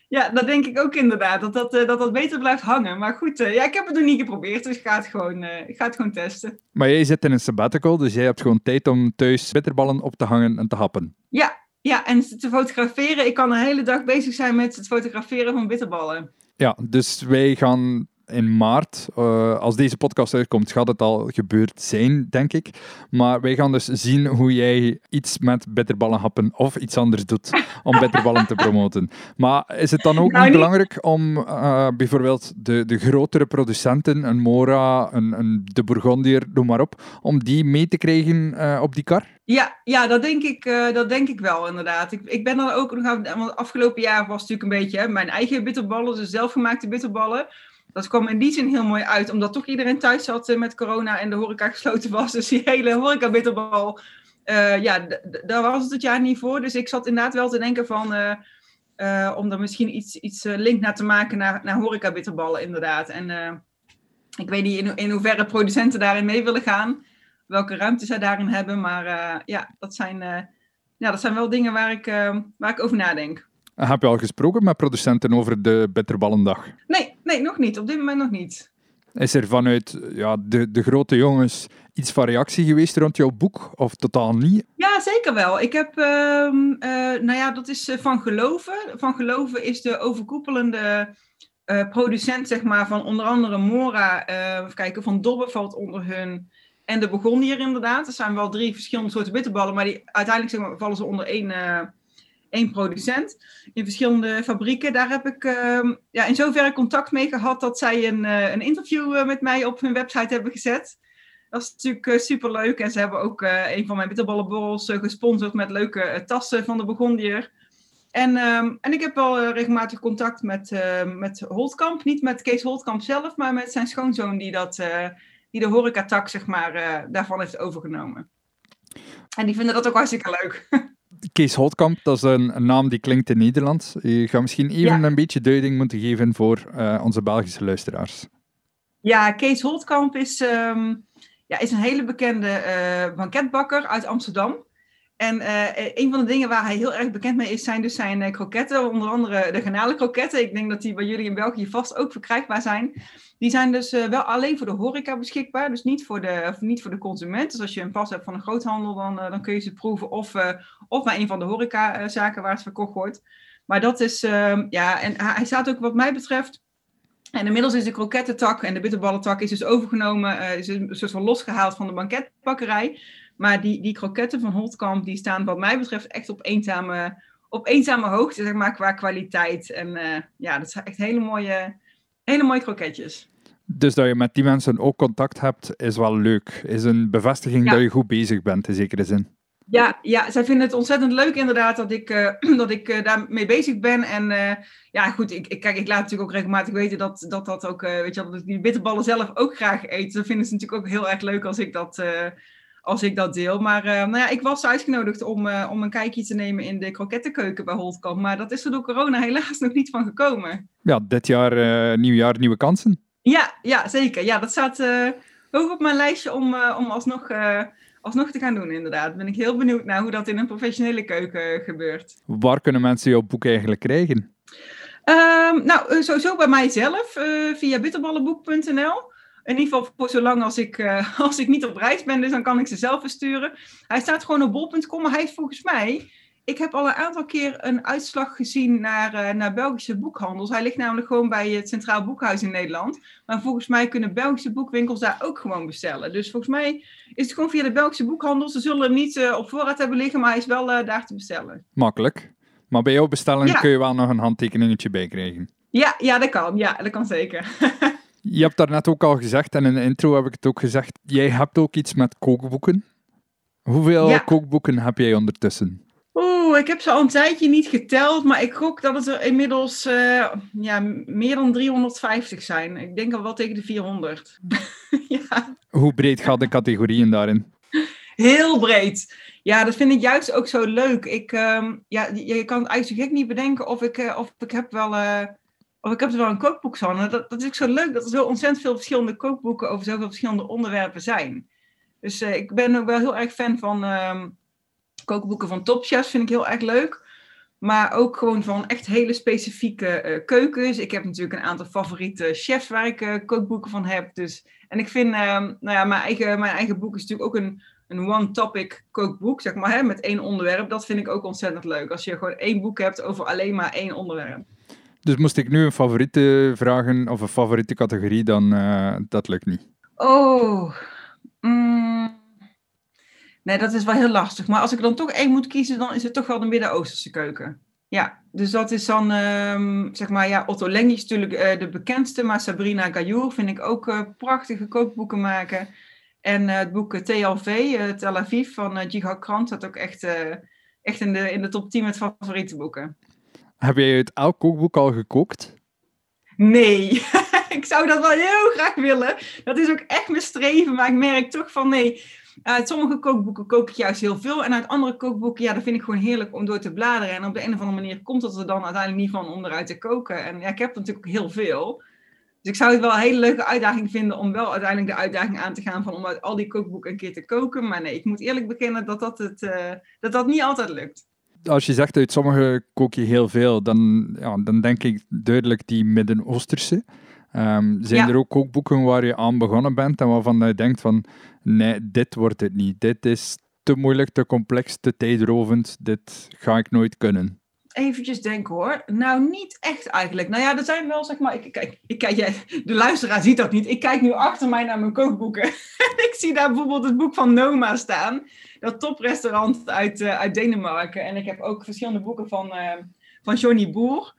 ja, dat denk ik ook inderdaad. Dat dat, uh, dat, dat beter blijft hangen. Maar goed, uh, ja, ik heb het nog niet geprobeerd, dus ik ga het gewoon, ik ga het gewoon testen. Maar jij zit in een sabbatical, dus jij hebt gewoon tijd om thuis bitterballen op te hangen en te happen. Ja, ja, en te fotograferen. Ik kan een hele dag bezig zijn met het fotograferen van bitterballen. Ja, dus wij gaan in maart. Uh, als deze podcast uitkomt, gaat het al gebeurd zijn, denk ik. Maar wij gaan dus zien hoe jij iets met bitterballen happen of iets anders doet om bitterballen te promoten. Maar is het dan ook nou, niet belangrijk om uh, bijvoorbeeld de, de grotere producenten, een Mora, een, een De Bourgondier, noem maar op, om die mee te krijgen uh, op die kar? Ja, ja dat, denk ik, dat denk ik wel, inderdaad. Ik, ik ben dan ook nog aan, want afgelopen jaar was het natuurlijk een beetje hè, mijn eigen bitterballen, dus zelfgemaakte bitterballen dat kwam in die zin heel mooi uit, omdat toch iedereen thuis zat eh, met corona en de horeca gesloten was. Dus die hele horeca bitterbal, uh, ja, daar was het het jaar niet voor. Dus ik zat inderdaad wel te denken van, uh, om er misschien iets, iets link naar te maken naar, naar horeca bitterballen inderdaad. En ik weet niet in, in hoeverre producenten daarin mee willen gaan, welke ruimte zij daarin hebben. Maar ja, dat zijn, ja, dat zijn wel dingen waar ik, waar ik over nadenk. Heb je al gesproken met producenten over de Bitterballendag? Nee, nee, nog niet. Op dit moment nog niet. Is er vanuit ja, de, de grote jongens iets van reactie geweest rond jouw boek? Of totaal niet? Ja, zeker wel. Ik heb, uh, nou ja, dat is eh, Van Geloven. Van Geloven is de overkoepelende uh, producent, zeg maar, van onder andere Mora. even kijken, Van Dobbe valt onder hun. En de begon hier inderdaad. Er zijn wel drie verschillende soorten bitterballen, maar die, uiteindelijk zeg maar, vallen ze onder één één producent in verschillende fabrieken. Daar heb ik uh, ja, in zoverre contact mee gehad dat zij een, uh, een interview uh, met mij op hun website hebben gezet. Dat is natuurlijk uh, super leuk. En ze hebben ook een van mijn bitterballenborrels gesponsord met leuke tassen van de Begondier. En, um, en ik heb wel regelmatig contact met, met Holtkamp. Niet met Kees Holtkamp zelf, maar met zijn schoonzoon die, dat, die de horecatak zeg maar, daarvan heeft overgenomen. En die vinden dat ook hartstikke leuk. Kees Holtkamp, dat is een, naam die klinkt in Nederland. Je gaat misschien even een beetje duiding moeten geven voor uh, onze Belgische luisteraars. Ja, Kees Holtkamp is, um, ja, is een hele bekende uh, banketbakker uit Amsterdam. En uh, een van de dingen waar hij heel erg bekend mee is, zijn dus zijn kroketten. Onder andere de garnalenkroketten. Ik denk dat die bij jullie in België vast ook verkrijgbaar zijn. Die zijn dus uh, wel alleen voor de horeca beschikbaar, dus niet voor de, niet voor de consument. Dus als je een pas hebt van een groothandel, dan, uh, dan kun je ze proeven of, uh, of bij een van de horecazaken waar het verkocht wordt. Maar dat is, ehm, ja, en hij staat ook wat mij betreft, en inmiddels is de krokettentak en de bitterballentak is dus overgenomen, is een soort van losgehaald van de banketbakkerij. Maar die, die kroketten van Holtkamp, die staan wat mij betreft echt op eenzame, op eenzame hoogte, zeg maar, qua kwaliteit. En ja, dat zijn echt hele mooie Hele mooie kroketjes. Dus dat je met die mensen ook contact hebt, is wel leuk. Is een bevestiging dat je goed bezig bent, in zekere zin. Ja, ja, zij vinden het ontzettend leuk inderdaad dat ik, uh, dat ik uh, daarmee bezig ben. En uh, ja, goed, ik, ik, kijk, ik laat natuurlijk ook regelmatig weten dat dat, dat ook, weet je, dat ik die bitterballen zelf ook graag eet. Dat vinden ze natuurlijk ook heel erg leuk als ik dat, als ik dat deel. Maar nou ja, ik was uitgenodigd om, om een kijkje te nemen in de krokettenkeuken bij Holtkamp. Maar dat is er door corona helaas nog niet van gekomen. Ja, dit jaar, nieuw jaar, nieuwe kansen. Ja, ja, zeker. Ja, dat staat hoog op mijn lijstje om, om alsnog alsnog te gaan doen, inderdaad. Ben ik heel benieuwd naar hoe dat in een professionele keuken gebeurt. Waar kunnen mensen jouw boek eigenlijk krijgen? Um, nou, sowieso bij mijzelf, uh, via bitterballenboek.nl. In ieder geval voor zolang als ik, uh, als ik niet op reis ben, dus dan kan ik ze zelf versturen. Hij staat gewoon op bol.com, maar hij heeft volgens mij ik heb al een aantal keer een uitslag gezien naar, uh, naar Belgische boekhandels. Hij ligt namelijk gewoon bij het Centraal Boekhuis in Nederland. Maar volgens mij kunnen Belgische boekwinkels daar ook gewoon bestellen. Dus volgens mij is het gewoon via de Belgische boekhandels. Ze zullen hem niet uh, op voorraad hebben liggen, maar hij is wel daar te bestellen. Makkelijk. Maar bij jouw bestelling kun je wel nog een handtekeningetje bij krijgen. Ja, ja dat kan. Ja, dat kan zeker. je hebt daarnet ook al gezegd, en in de intro heb ik het ook gezegd, jij hebt ook iets met kookboeken. Hoeveel kookboeken heb jij ondertussen? Oeh, ik heb ze al een tijdje niet geteld, maar ik gok dat het er inmiddels eh, ja, meer dan 350 zijn. Ik denk al wel tegen de 400. ja. Hoe breed gaat de categorieën daarin? Heel breed. Ja, dat vind ik juist ook zo leuk. Ik, um, ja, je kan het eigenlijk gek niet bedenken of ik, uh, of ik heb wel... Of ik heb er wel een kookboek van. Dat, dat is ook zo leuk dat er zo ontzettend veel verschillende kookboeken over zoveel verschillende onderwerpen zijn. Dus uh, ik ben ook wel heel erg fan van um, kookboeken van topchefs, vind ik heel erg leuk. Maar ook gewoon van echt hele specifieke uh, keukens. Ik heb natuurlijk een aantal favoriete chefs waar ik uh, kookboeken van heb. Dus, en ik vind, nou ja, mijn eigen, mijn eigen boek is natuurlijk ook een een one-topic kookboek, zeg maar, hè, met één onderwerp. Dat vind ik ook ontzettend leuk. Als je gewoon één boek hebt over alleen maar één onderwerp. Dus moest ik nu een favoriete vragen of een favoriete categorie, dan uh, dat lukt niet. Oh, mm. nee, dat is wel heel lastig. Maar als ik dan toch één moet kiezen, dan is het toch wel de Midden-Oosterse keuken. Ja, dus dat is dan, um, zeg maar, ja, Otto Lengi is natuurlijk uh, de bekendste, maar Sabrina Gayour vind ik ook uh, prachtige kookboeken maken. En het boek TLV, Tel Aviv, van uh, Jihad Krant, staat ook echt, echt in, de, in de top 10 met favoriete boeken. Heb jij uit elk kookboek al gekookt? Nee, ik zou dat wel heel graag willen. Dat is ook echt mijn streven, maar ik merk toch van nee. Uit sommige kookboeken kook ik juist heel veel. En uit andere kookboeken, ja, dat vind ik gewoon heerlijk om door te bladeren. En op de een of andere manier komt het er dan uiteindelijk niet van om eruit te koken. En ja, ik heb natuurlijk ook heel veel. Dus ik zou het wel een hele leuke uitdaging vinden om wel uiteindelijk de uitdaging aan te gaan van om uit al die kookboeken een keer te koken. Maar nee, ik moet eerlijk bekennen dat dat, het, uh, dat, dat niet altijd lukt. Als je zegt uit sommige kook je heel veel, dan, ja, dan denk ik duidelijk die Midden-Oosterse. Um, zijn ja. er ook kookboeken waar je aan begonnen bent en waarvan je denkt van nee, dit wordt het niet. Dit is te moeilijk, te complex, te tijdrovend. Dit ga ik nooit kunnen eventjes denken hoor. Nou, niet echt eigenlijk. Nou ja, er zijn wel, zeg maar, ik, kijk, ik, kijk, jij, de luisteraar ziet dat niet. Ik kijk nu achter mij naar mijn kookboeken. en ik zie daar bijvoorbeeld het boek van Noma staan. Dat toprestaurant uit, uh, uit Denemarken. En ik heb ook verschillende boeken van, uh, van Johnny Boer.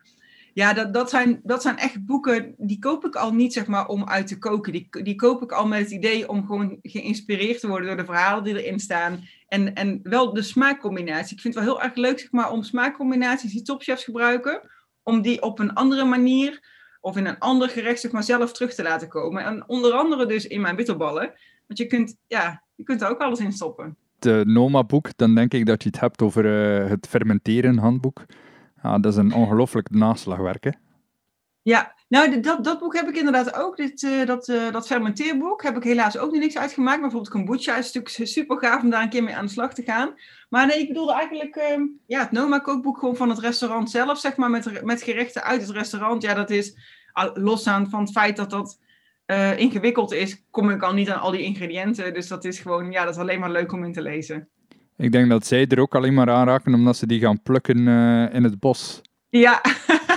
Ja, dat, dat, zijn, dat zijn echt boeken, die koop ik al niet zeg maar om uit te koken. Die, die koop ik al met het idee om gewoon geïnspireerd te worden door de verhalen die erin staan. En, en wel de smaakcombinatie. Ik vind het wel heel erg leuk zeg maar, om smaakcombinaties die topchefs gebruiken, om die op een andere manier of in een ander gerecht zeg maar, zelf terug te laten komen. En onder andere dus in mijn bitterballen. Want je kunt, ja, je kunt er ook alles in stoppen. Het Noma-boek, dan denk ik dat je het hebt over uh, het fermenteren handboek. Ja, dat is een ongelooflijk naslagwerk, hè? Ja, nou, dat, dat boek heb ik inderdaad ook. Dit, uh, dat, uh, dat fermenteerboek heb ik helaas ook nog niks uitgemaakt. Maar bijvoorbeeld kombucha is natuurlijk super gaaf om daar een keer mee aan de slag te gaan. Maar nee, ik bedoelde eigenlijk uh, ja, het Noma-kookboek gewoon van het restaurant zelf, zeg maar, met, met gerechten uit het restaurant. Ja, dat is los aan van het feit dat dat uh, ingewikkeld is, kom ik al niet aan al die ingrediënten. Dus dat is gewoon, ja, dat is alleen maar leuk om in te lezen. Ik denk dat zij er ook alleen maar aanraken omdat ze die gaan plukken uh, in het bos. Ja.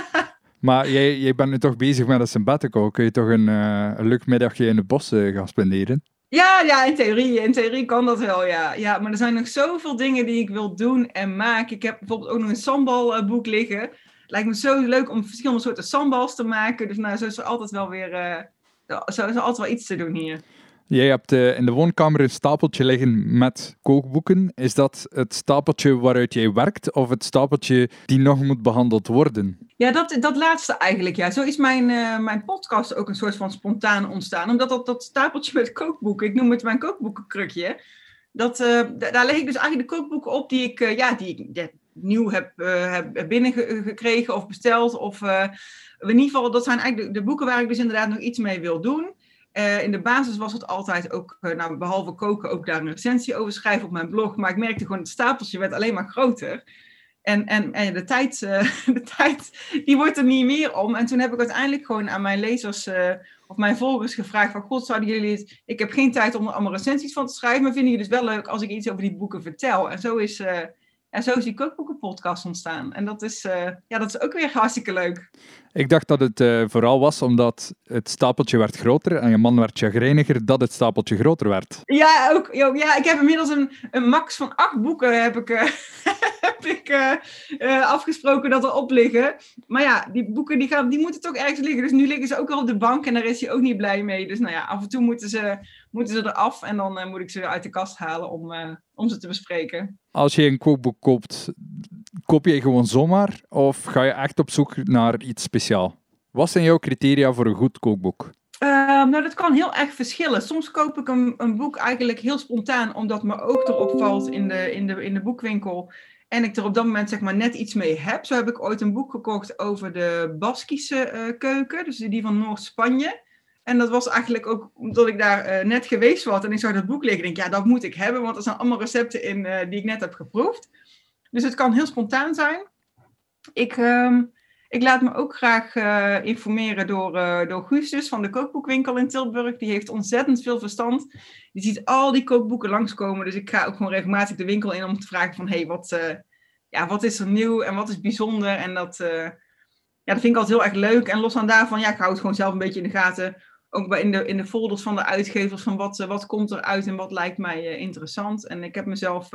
maar jij, jij bent nu toch bezig met een sabbatical. Kun je toch een, uh, een leuk middagje in het bos uh, gaan spenderen? Ja, ja, in theorie. In theorie kan dat wel, ja. ja. Maar er zijn nog zoveel dingen die ik wil doen en maken. Ik heb bijvoorbeeld ook nog een sambalboek liggen. Lijkt me zo leuk om verschillende soorten sambals te maken. Dus nou, zo is er altijd wel weer... zo is er altijd wel iets te doen hier. Jij hebt uh, in de woonkamer een stapeltje liggen met kookboeken. Is dat het stapeltje waaruit jij werkt of het stapeltje die nog moet behandeld worden? Ja, dat, dat laatste eigenlijk. Ja. Zo is mijn, uh, mijn podcast ook een soort van spontaan ontstaan. Omdat dat, dat stapeltje met kookboeken, ik noem het mijn kookboekenkrukje. Dat, uh, daar leg ik dus eigenlijk de kookboeken op die ik, ja, die nieuw heb, heb binnengekregen of besteld. Of in ieder geval, dat zijn eigenlijk de boeken waar ik dus inderdaad nog iets mee wil doen. Uh, in de basis was het altijd ook, uh, nou, behalve koken, ook daar een recensie over schrijven op mijn blog. Maar ik merkte gewoon, het stapeltje werd alleen maar groter. En, en, en de, tijd, uh, de tijd, die wordt er niet meer om. En toen heb ik uiteindelijk gewoon aan mijn lezers of mijn volgers gevraagd van... God, zouden jullie het... Ik heb geen tijd om er allemaal recensies van te schrijven, maar vinden jullie het wel leuk als ik iets over die boeken vertel? En zo is, en zo is die kookboekenpodcast ontstaan. En dat is, ja, dat is ook weer hartstikke leuk. Ik dacht dat het uh, vooral was omdat het stapeltje werd groter en je man werd chagrijniger dat het stapeltje groter werd. Ja, ook, ja ik heb inmiddels een, een max van acht boeken heb ik, uh, heb ik afgesproken dat er op liggen. Maar ja, die boeken die gaan, die moeten toch ergens liggen. Dus nu liggen ze ook al op de bank en daar is hij ook niet blij mee. Dus nou ja, af en toe moeten ze, moeten ze eraf en dan moet ik ze uit de kast halen om, om ze te bespreken. Als je een kookboek koopt, koop je gewoon zomaar of ga je echt op zoek naar iets speciaal? Wat zijn jouw criteria voor een goed kookboek? Ehm, nou, dat kan heel erg verschillen. Soms koop ik een, boek eigenlijk heel spontaan, omdat me ook erop valt in de, in, de, in de boekwinkel. En ik er op dat moment zeg maar net iets mee heb. Zo heb ik ooit een boek gekocht over de Baskische uh, keuken, dus die van Noord-Spanje. En dat was eigenlijk ook omdat ik daar uh, net geweest was en ik zag dat boek liggen. Ik denk, ja, dat moet ik hebben, want er zijn allemaal recepten in uh, die ik net heb geproefd. Dus het kan heel spontaan zijn. Ik, uh, ik laat me ook graag uh, informeren door, door Guustus van de kookboekwinkel in Tilburg. Die heeft ontzettend veel verstand. Die ziet al die kookboeken langskomen. Dus ik ga ook gewoon regelmatig de winkel in om te vragen van... hé, hey, wat, ja, wat is er nieuw en wat is bijzonder? En dat, ja, dat vind ik altijd heel erg leuk. En los van daarvan, ja, ik hou het gewoon zelf een beetje in de gaten. Ook bij in, de, in de folders van de uitgevers van wat, wat komt er uit en wat lijkt mij interessant. En ik heb mezelf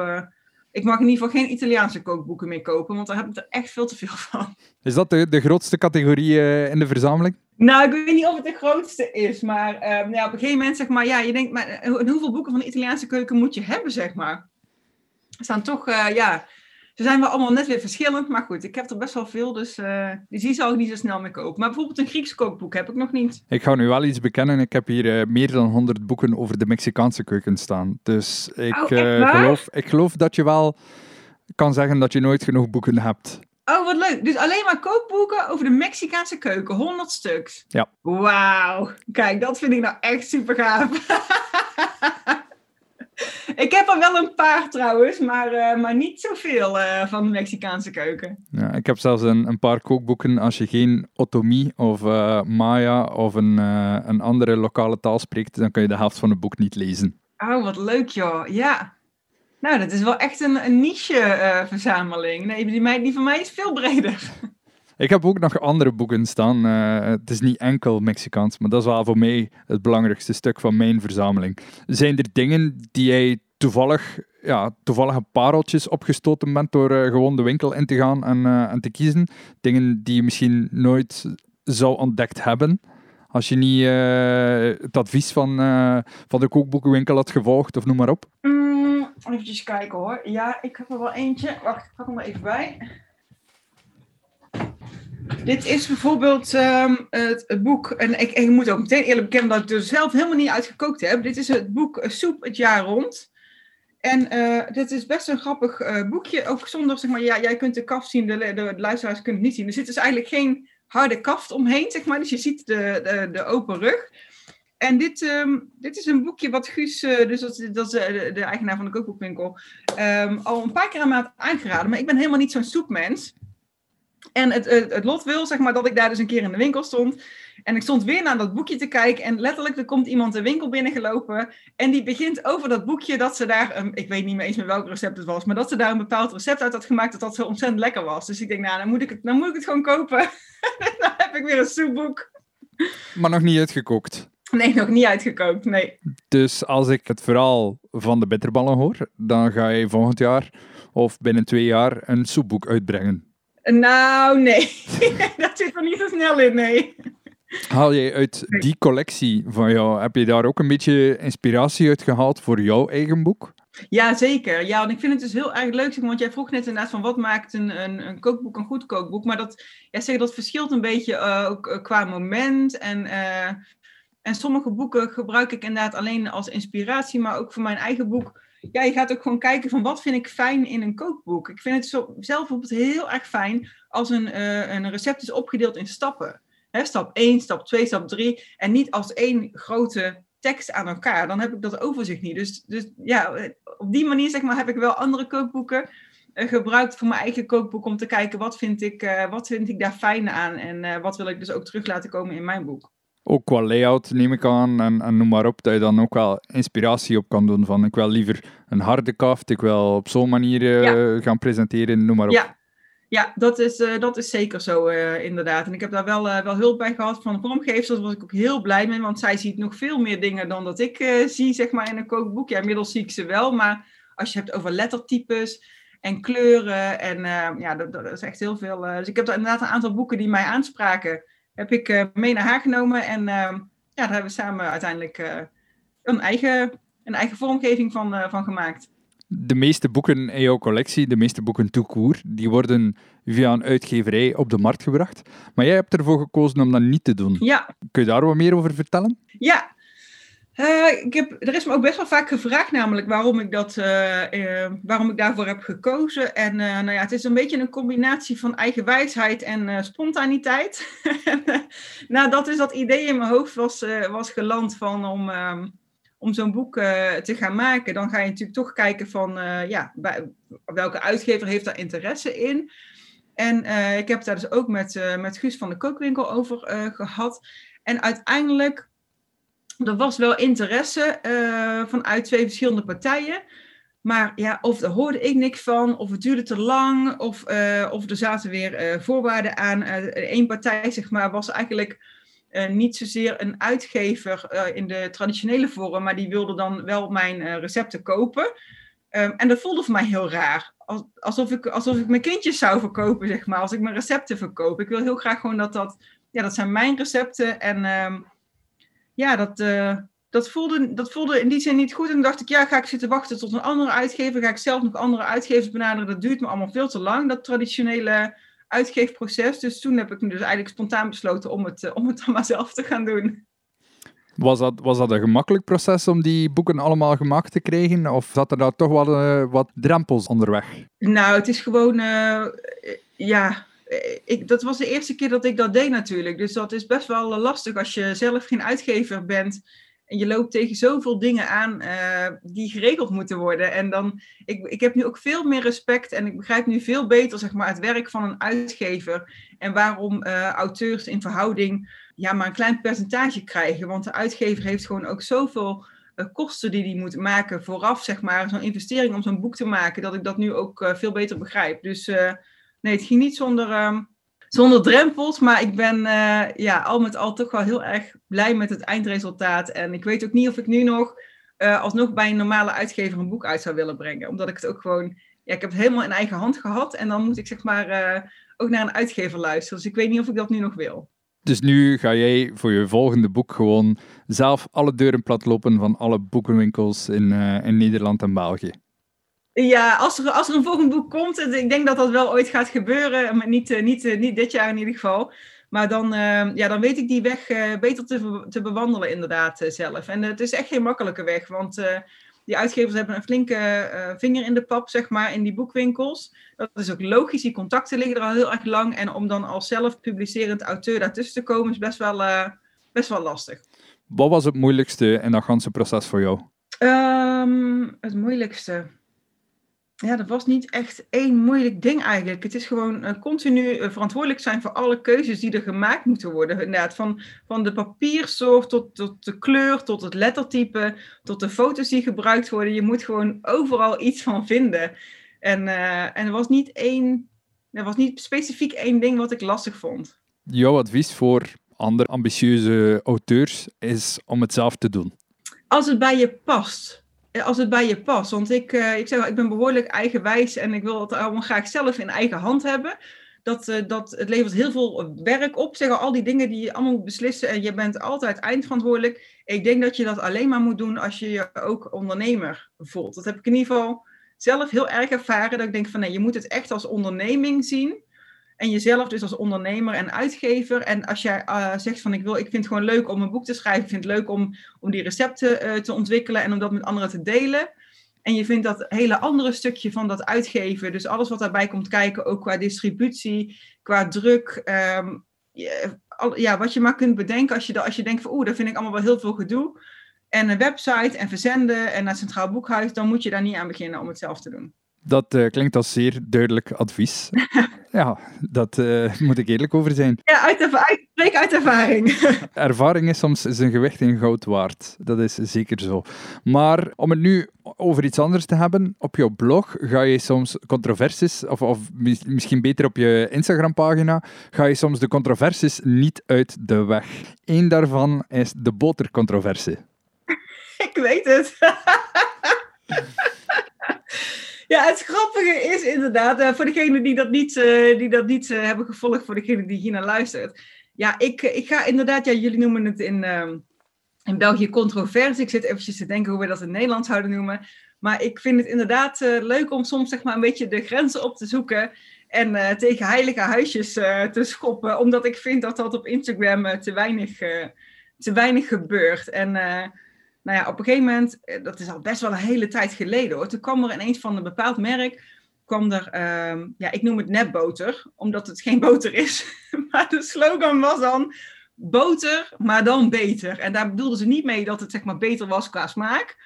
ik mag in ieder geval geen Italiaanse kookboeken meer kopen, want daar heb ik er echt veel te veel van. Is dat de, de grootste categorie uh, in de verzameling? Nou, ik weet niet of het de grootste is, maar uh, ja, op een gegeven moment zeg maar, ja, je denkt, maar eh, hoeveel boeken van de Italiaanse keuken moet je hebben, zeg maar? Er staan toch, ja, ze zijn wel allemaal net weer verschillend, maar goed, ik heb er best wel veel, dus uh, die zal ik niet zo snel meer kopen. Maar bijvoorbeeld een Grieks kookboek heb ik nog niet. Ik ga nu wel iets bekennen. Ik heb hier uh, meer dan 100 boeken over de Mexicaanse keuken staan. Dus ik, oh, uh, geloof, ik geloof dat je wel kan zeggen dat je nooit genoeg boeken hebt. Oh, wat leuk. Dus alleen maar kookboeken over de Mexicaanse keuken. 100 stuks. Ja. Wauw. Kijk, dat vind ik nou echt super gaaf. Ik heb er wel een paar trouwens, maar, uh, maar niet zoveel uh, van de Mexicaanse keuken. Ja, ik heb zelfs een, een paar kookboeken. Als je geen Otomi of uh, Maya of een, een andere lokale taal spreekt, dan kun je de helft van het boek niet lezen. Oh, wat leuk joh. Ja. Nou, dat is wel echt een, een niche-verzameling. nee, die, die van mij is veel breder. Ik heb ook nog andere boeken staan. Uh, het is niet enkel Mexicaans, maar dat is wel voor mij het belangrijkste stuk van mijn verzameling. Zijn er dingen die jij toevallig, ja, pareltjes opgestoten bent door uh, gewoon de winkel in te gaan en, uh, en te kiezen? Dingen die je misschien nooit zou ontdekt hebben? Als je niet het advies van, van de kookboekenwinkel had gevolgd, of noem maar op. Mm, even kijken hoor. Ja, ik heb er wel eentje. Wacht, ik pak hem maar even bij. Dit is bijvoorbeeld um, het, boek, en ik, ik, moet ook meteen eerlijk bekennen dat ik er zelf helemaal niet uitgekookt heb. Dit is het boek Soep het jaar rond. En uh, dit is best een grappig uh, boekje, ook zonder, zeg maar, ja, jij kunt de kaft zien, de, de, luisteraars kunnen het niet zien. Er zit dus eigenlijk geen harde kaft omheen, zeg maar, dus je ziet de, de, de open rug. En dit, um, dit is een boekje wat Guus, dus dat, is de, eigenaar van de kookboekwinkel, um, al een paar keer aan had aangeraden. Maar ik ben helemaal niet zo'n soepmens. En het, het, het, lot wil, zeg maar, dat ik daar dus een keer in de winkel stond. En ik stond weer naar dat boekje te kijken. En letterlijk, er komt iemand de winkel binnengelopen. En die begint over dat boekje dat ze daar, ik weet niet meer eens meer welk recept het was, maar dat ze daar een bepaald recept uit had gemaakt dat dat zo ontzettend lekker was. Dus ik denk, nou, dan moet ik het, dan moet ik het gewoon kopen. dan heb ik weer een soepboek. Maar nog niet uitgekookt. Nee, nog niet uitgekookt, nee. Dus als ik het verhaal van de bitterballen hoor, dan ga je volgend jaar of binnen twee jaar een soepboek uitbrengen. Nou, nee. dat zit er niet zo snel in, nee. Haal je uit die collectie van jou, heb je daar ook een beetje inspiratie uit gehaald voor jouw eigen boek? Ja, zeker. Ja, want ik vind het dus heel erg leuk, want jij vroeg net inderdaad van wat maakt een, een, een kookboek een goed kookboek. Maar dat, ja, zeg, dat verschilt een beetje uh, ook uh, qua moment. En, uh, en sommige boeken gebruik ik inderdaad alleen als inspiratie, maar ook voor mijn eigen boek ja, je gaat ook gewoon kijken van wat vind ik fijn in een kookboek. Ik vind het zelf bijvoorbeeld heel erg fijn als een, uh, een recept is opgedeeld in stappen. Stap 1, stap 2, stap 3. En niet als één grote tekst aan elkaar. Dan heb ik dat overzicht niet. Dus, dus ja, op die manier zeg maar, heb ik wel andere kookboeken uh, gebruikt voor mijn eigen kookboek. Om te kijken wat vind ik, uh, wat vind ik daar fijn aan. En wat wil ik dus ook terug laten komen in mijn boek ook qua layout neem ik aan en, en, noem maar op, dat je dan ook wel inspiratie op kan doen van ik wil liever een harde kaft, ik wil op zo'n manier uh, ja. gaan presenteren, noem maar op. Ja, ja dat, is, uh, dat is zeker zo uh, inderdaad. En ik heb daar wel, wel hulp bij gehad van de vormgevers, daar was ik ook heel blij mee, want zij ziet nog veel meer dingen dan dat ik zie, zeg maar, in een kookboek. Ja, inmiddels zie ik ze wel, maar als je hebt over lettertypes en kleuren en ja, dat, dat, is echt heel veel. dus ik heb daar inderdaad een aantal boeken die mij aanspraken heb ik uh, mee naar haar genomen. En uh, ja, daar hebben we samen uiteindelijk uh, een, eigen, een eigen vormgeving van, van gemaakt. De meeste boeken in jouw collectie, de meeste boeken tout die worden via een uitgeverij op de markt gebracht. Maar jij hebt ervoor gekozen om dat niet te doen. Ja. Kun je daar wat meer over vertellen? Ja, uh, ik heb, er is me ook best wel vaak gevraagd namelijk waarom ik, dat, uh, uh, waarom ik daarvoor heb gekozen. En nou ja, het is een beetje een combinatie van eigen wijsheid en spontaniteit. nou, dat is dat idee in mijn hoofd was, was geland van om, ehm, om zo'n boek te gaan maken. Dan ga je natuurlijk toch kijken van ja, welke uitgever heeft daar interesse in. En ik heb daar dus ook met, met Guus van de Kookwinkel over gehad. En uiteindelijk er was wel interesse uh, vanuit twee verschillende partijen. Maar ja, of daar hoorde ik niks van, of het duurde te lang, of, uh, of er zaten weer uh, voorwaarden aan. Eén partij, zeg maar, was eigenlijk niet zozeer een uitgever in de traditionele vorm, maar die wilde dan wel mijn recepten kopen. Um, en dat voelde voor mij heel raar. Alsof ik, alsof ik mijn kindjes zou verkopen, zeg maar, als ik mijn recepten verkoop. Ik wil heel graag gewoon dat dat, ja, dat zijn mijn recepten en... Um, ja, dat, uh, dat, voelde, dat voelde in die zin niet goed. En dan dacht ik, ja, ga ik zitten wachten tot een andere uitgever? Ga ik zelf nog andere uitgevers benaderen? Dat duurt me allemaal veel te lang, dat traditionele uitgeefproces. Dus toen heb ik me dus eigenlijk spontaan besloten om het, uh, om het dan maar zelf te gaan doen. Was dat, was dat een gemakkelijk proces om die boeken allemaal gemaakt te krijgen? Of zat er daar toch wel uh, wat drempels onderweg? Nou, het is gewoon, ja, eh, ik, dat was de eerste keer dat ik dat deed natuurlijk. Dus dat is best wel lastig als je zelf geen uitgever bent. En je loopt tegen zoveel dingen aan uh, die geregeld moeten worden. En dan, ik, ik heb nu ook veel meer respect en ik begrijp nu veel beter zeg maar, het werk van een uitgever. En waarom auteurs in verhouding ja, maar een klein percentage krijgen. Want de uitgever heeft gewoon ook zoveel kosten die hij moet maken vooraf, zeg maar, zo'n investering om zo'n boek te maken, dat ik dat nu ook veel beter begrijp. Dus nee, het ging niet zonder, ehm, zonder drempels. Maar ik ben uh, ja, al met al toch wel heel erg blij met het eindresultaat. En ik weet ook niet of ik nu nog uh, alsnog bij een normale uitgever een boek uit zou willen brengen. Omdat ik het ook gewoon. Ja, ik heb het helemaal in eigen hand gehad. En dan moet ik zeg maar uh, ook naar een uitgever luisteren. Dus ik weet niet of ik dat nu nog wil. Dus nu ga jij voor je volgende boek gewoon zelf alle deuren platlopen van alle boekenwinkels in, in Nederland en België. Ja, als er, als er een volgend boek komt, ik denk dat dat wel ooit gaat gebeuren, maar niet, eh, niet, eh, niet dit jaar in ieder geval. Maar dan, uh, ja, dan weet ik die weg uh, beter te, te bewandelen inderdaad uh, zelf. En het is echt geen makkelijke weg, want die uitgevers hebben een flinke vinger in de pap, zeg maar, in die boekwinkels. Dat is ook logisch, die contacten liggen er al heel erg lang. En om dan als zelf publicerend auteur daartussen te komen, is best wel, best wel lastig. Wat was het moeilijkste in dat ganse proces voor jou? Um, het moeilijkste ja, er was niet echt één moeilijk ding eigenlijk. Het is gewoon uh, continu uh, verantwoordelijk zijn voor alle keuzes die er gemaakt moeten worden. Inderdaad, van, van de papierzorg tot, tot de kleur, tot het lettertype, tot de foto's die gebruikt worden. Je moet gewoon overal iets van vinden. En, uh, en er was niet één, er was niet specifiek één ding wat ik lastig vond. Jouw advies voor andere ambitieuze auteurs is om het zelf te doen? Als het bij je past als het bij je past. Want ik, uh, ik, zeg, ik ben behoorlijk eigenwijs en ik wil het allemaal graag zelf in eigen hand hebben. Dat, uh, dat, het levert heel veel werk op, zeg, al die dingen die je allemaal moet beslissen. En je bent altijd eindverantwoordelijk. Ik denk dat je dat alleen maar moet doen als je je ook ondernemer voelt. Dat heb ik in ieder geval zelf heel erg ervaren. Dat ik denk van nee, je moet het echt als onderneming zien. En jezelf dus als ondernemer en uitgever. En als jij uh, zegt van ik, wil, ik vind het gewoon leuk om een boek te schrijven. Ik vind het leuk om, om die recepten uh, te ontwikkelen en om dat met anderen te delen. En je vindt dat hele andere stukje van dat uitgeven. Dus alles wat daarbij komt kijken, ook qua distributie, qua druk. Um, ja, wat je maar kunt bedenken als je, als je denkt van oeh, dat vind ik allemaal wel heel veel gedoe. En een website en verzenden en naar Centraal Boekhuis, dan moet je daar niet aan beginnen om het zelf te doen. Dat uh, klinkt als zeer duidelijk advies. ja, dat uh, moet ik eerlijk over zijn. Ja, uit, uit, spreek uit ervaring. ervaring is soms zijn gewicht in goud waard. Dat is zeker zo. Maar om het nu over iets anders te hebben, op jouw blog ga je soms controversies, of, of misschien beter op je Instagram-pagina, ga je soms de controversies niet uit de weg. Eén daarvan is de botercontroversie. ik weet het. Ja, het grappige is inderdaad, uh, voor degenen die dat niet, uh, die dat niet uh, hebben gevolgd, voor degene die hier naar luistert. Ja, ik, ik ga inderdaad, ja, jullie noemen het in, ehm, in België controversie. Ik zit eventjes te denken hoe we dat in Nederland zouden noemen. Maar ik vind het inderdaad leuk om soms zeg maar een beetje de grenzen op te zoeken. En tegen heilige huisjes te schoppen. Omdat ik vind dat dat op Instagram te, weinig, te weinig gebeurt. En nou ja, op een gegeven moment, dat is al best wel een hele tijd geleden hoor. Toen kwam er ineens van een bepaald merk kwam er, ehm, ja, ik noem het nepboter, omdat het geen boter is. maar de slogan was dan boter, maar dan beter. En daar bedoelden ze niet mee dat het zeg maar beter was qua smaak.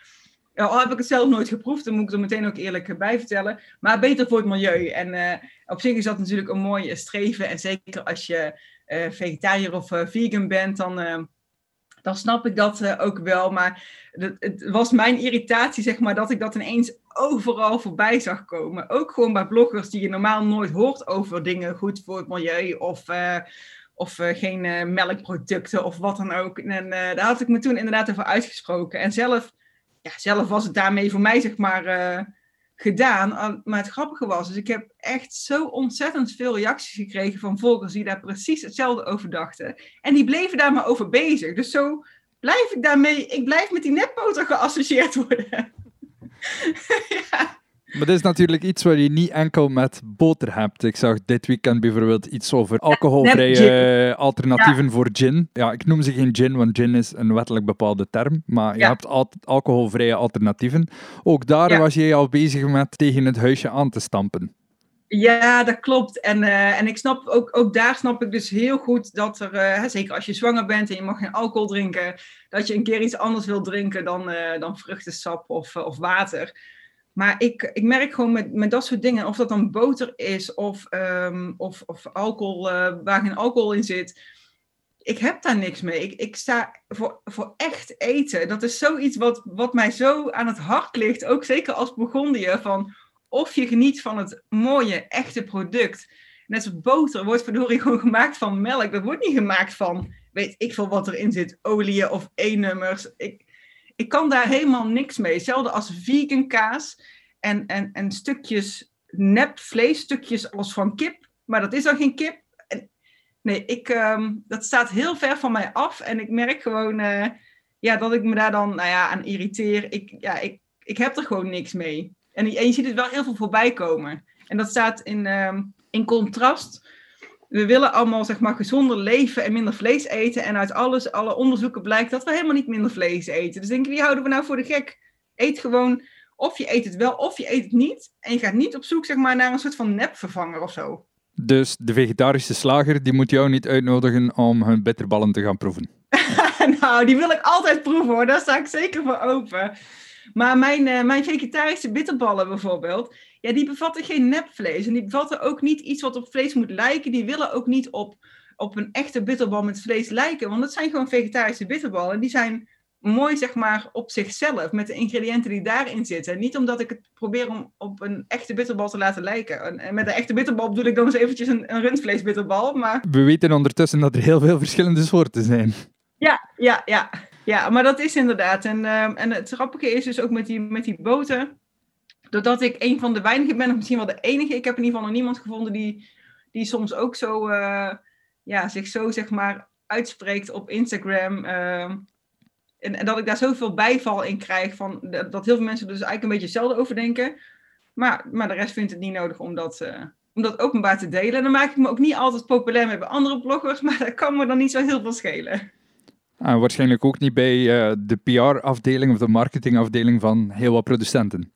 Al heb ik het zelf nooit geproefd, dan moet ik er meteen ook eerlijk bij vertellen. Maar beter voor het milieu. En uh, op zich is dat natuurlijk een mooi streven. En zeker als je uh, vegetariër of vegan bent, dan dan snap ik dat uh, ook wel. Maar het, was mijn irritatie, zeg maar, dat ik dat ineens overal voorbij zag komen. Ook gewoon bij bloggers die je normaal nooit hoort over dingen goed voor het milieu of, uh, of uh, geen melkproducten of wat dan ook. En daar had ik me toen inderdaad over uitgesproken. En zelf, ja, zelf was het daarmee voor mij, zeg maar gedaan. Maar het grappige was, dus ik heb echt zo ontzettend veel reacties gekregen van volgers die daar precies hetzelfde over dachten. En die bleven daar maar over bezig. Dus zo blijf ik daarmee, ik blijf met die netpoter geassocieerd worden. Maar dit is natuurlijk iets waar je niet enkel met boter hebt. Ik zag dit weekend bijvoorbeeld iets over alcoholvrije alternatieven voor gin. Ja, ik noem ze geen gin, want gin is een wettelijk bepaalde term. Maar je hebt altijd alcoholvrije alternatieven. Ook daar was je al bezig met tegen het huisje aan te stampen. Ja, dat klopt. En, uh, en ik snap ook, ook daar snap ik dus heel goed dat er, uh, zeker als je zwanger bent en je mag geen alcohol drinken, dat je een keer iets anders wil drinken dan, uh, dan vruchtensap of, of water. Maar ik, ik merk gewoon met, met dat soort dingen, of dat dan boter is of, um, of, of alcohol uh, waar geen alcohol in zit. Ik heb daar niks mee. Ik, ik sta voor, voor echt eten. Dat is zoiets wat, wat mij zo aan het hart ligt. Ook zeker als begondier. Van of je geniet van het mooie, echte product. Net zoals boter wordt verdorie gewoon gemaakt van melk. Dat wordt niet gemaakt van, weet ik veel wat erin zit, olie of E-nummers. Ik, ik kan daar helemaal niks mee. Hetzelfde als vegan kaas en, en, en stukjes nep vleesstukjes als van kip. Maar dat is dan geen kip. Nee, ik, um, dat staat heel ver van mij af. En ik merk gewoon uh, ja, dat ik me daar dan nou ja, aan irriteer. Ik, ja, ik, ik heb er gewoon niks mee. En, je ziet het wel heel veel voorbij komen. En dat staat in, um, in contrast we willen allemaal zeg maar gezonder leven en minder vlees eten. En uit alles, alle onderzoeken blijkt dat we helemaal niet minder vlees eten. Dus denk ik, wie houden we nou voor de gek? Eet gewoon, of je eet het wel, of je eet het niet. En je gaat niet op zoek zeg maar, naar een soort van nepvervanger of zo. Dus de vegetarische slager, die moet jou niet uitnodigen om hun bitterballen te gaan proeven? nou, die wil ik altijd proeven hoor. Daar sta ik zeker voor open. Maar mijn, uh, mijn vegetarische bitterballen bijvoorbeeld, ja, die bevatten geen nepvlees. En die bevatten ook niet iets wat op vlees moet lijken. Die willen ook niet op, op een echte bitterbal met vlees lijken. Want dat zijn gewoon vegetarische bitterballen. Die zijn mooi, zeg maar, op zichzelf. Met de ingrediënten die daarin zitten. Niet omdat ik het probeer om op een echte bitterbal te laten lijken. En met een echte bitterbal bedoel ik dan eens eventjes een, een rundvleesbitterbal. Maar... We weten ondertussen dat er heel veel verschillende soorten zijn. Ja, ja, ja. Ja, maar dat is inderdaad. En, uh, en het grappige is dus ook met die, met die boten doordat ik een van de weinigen ben, of misschien wel de enige, ik heb in ieder geval nog niemand gevonden die, die soms ook zo, uh, ja, zich zo zeg maar uitspreekt op Instagram. Uh, en, en, dat ik daar zoveel bijval in krijg, van, dat heel veel mensen dus eigenlijk een beetje hetzelfde over denken. Maar, maar de rest vindt het niet nodig om dat, uh, om dat openbaar te delen. En dan maak ik me ook niet altijd populair met andere bloggers, maar dat kan me dan niet zo heel veel schelen. Waarschijnlijk ook niet bij de PR-afdeling of de marketingafdeling van heel wat producenten.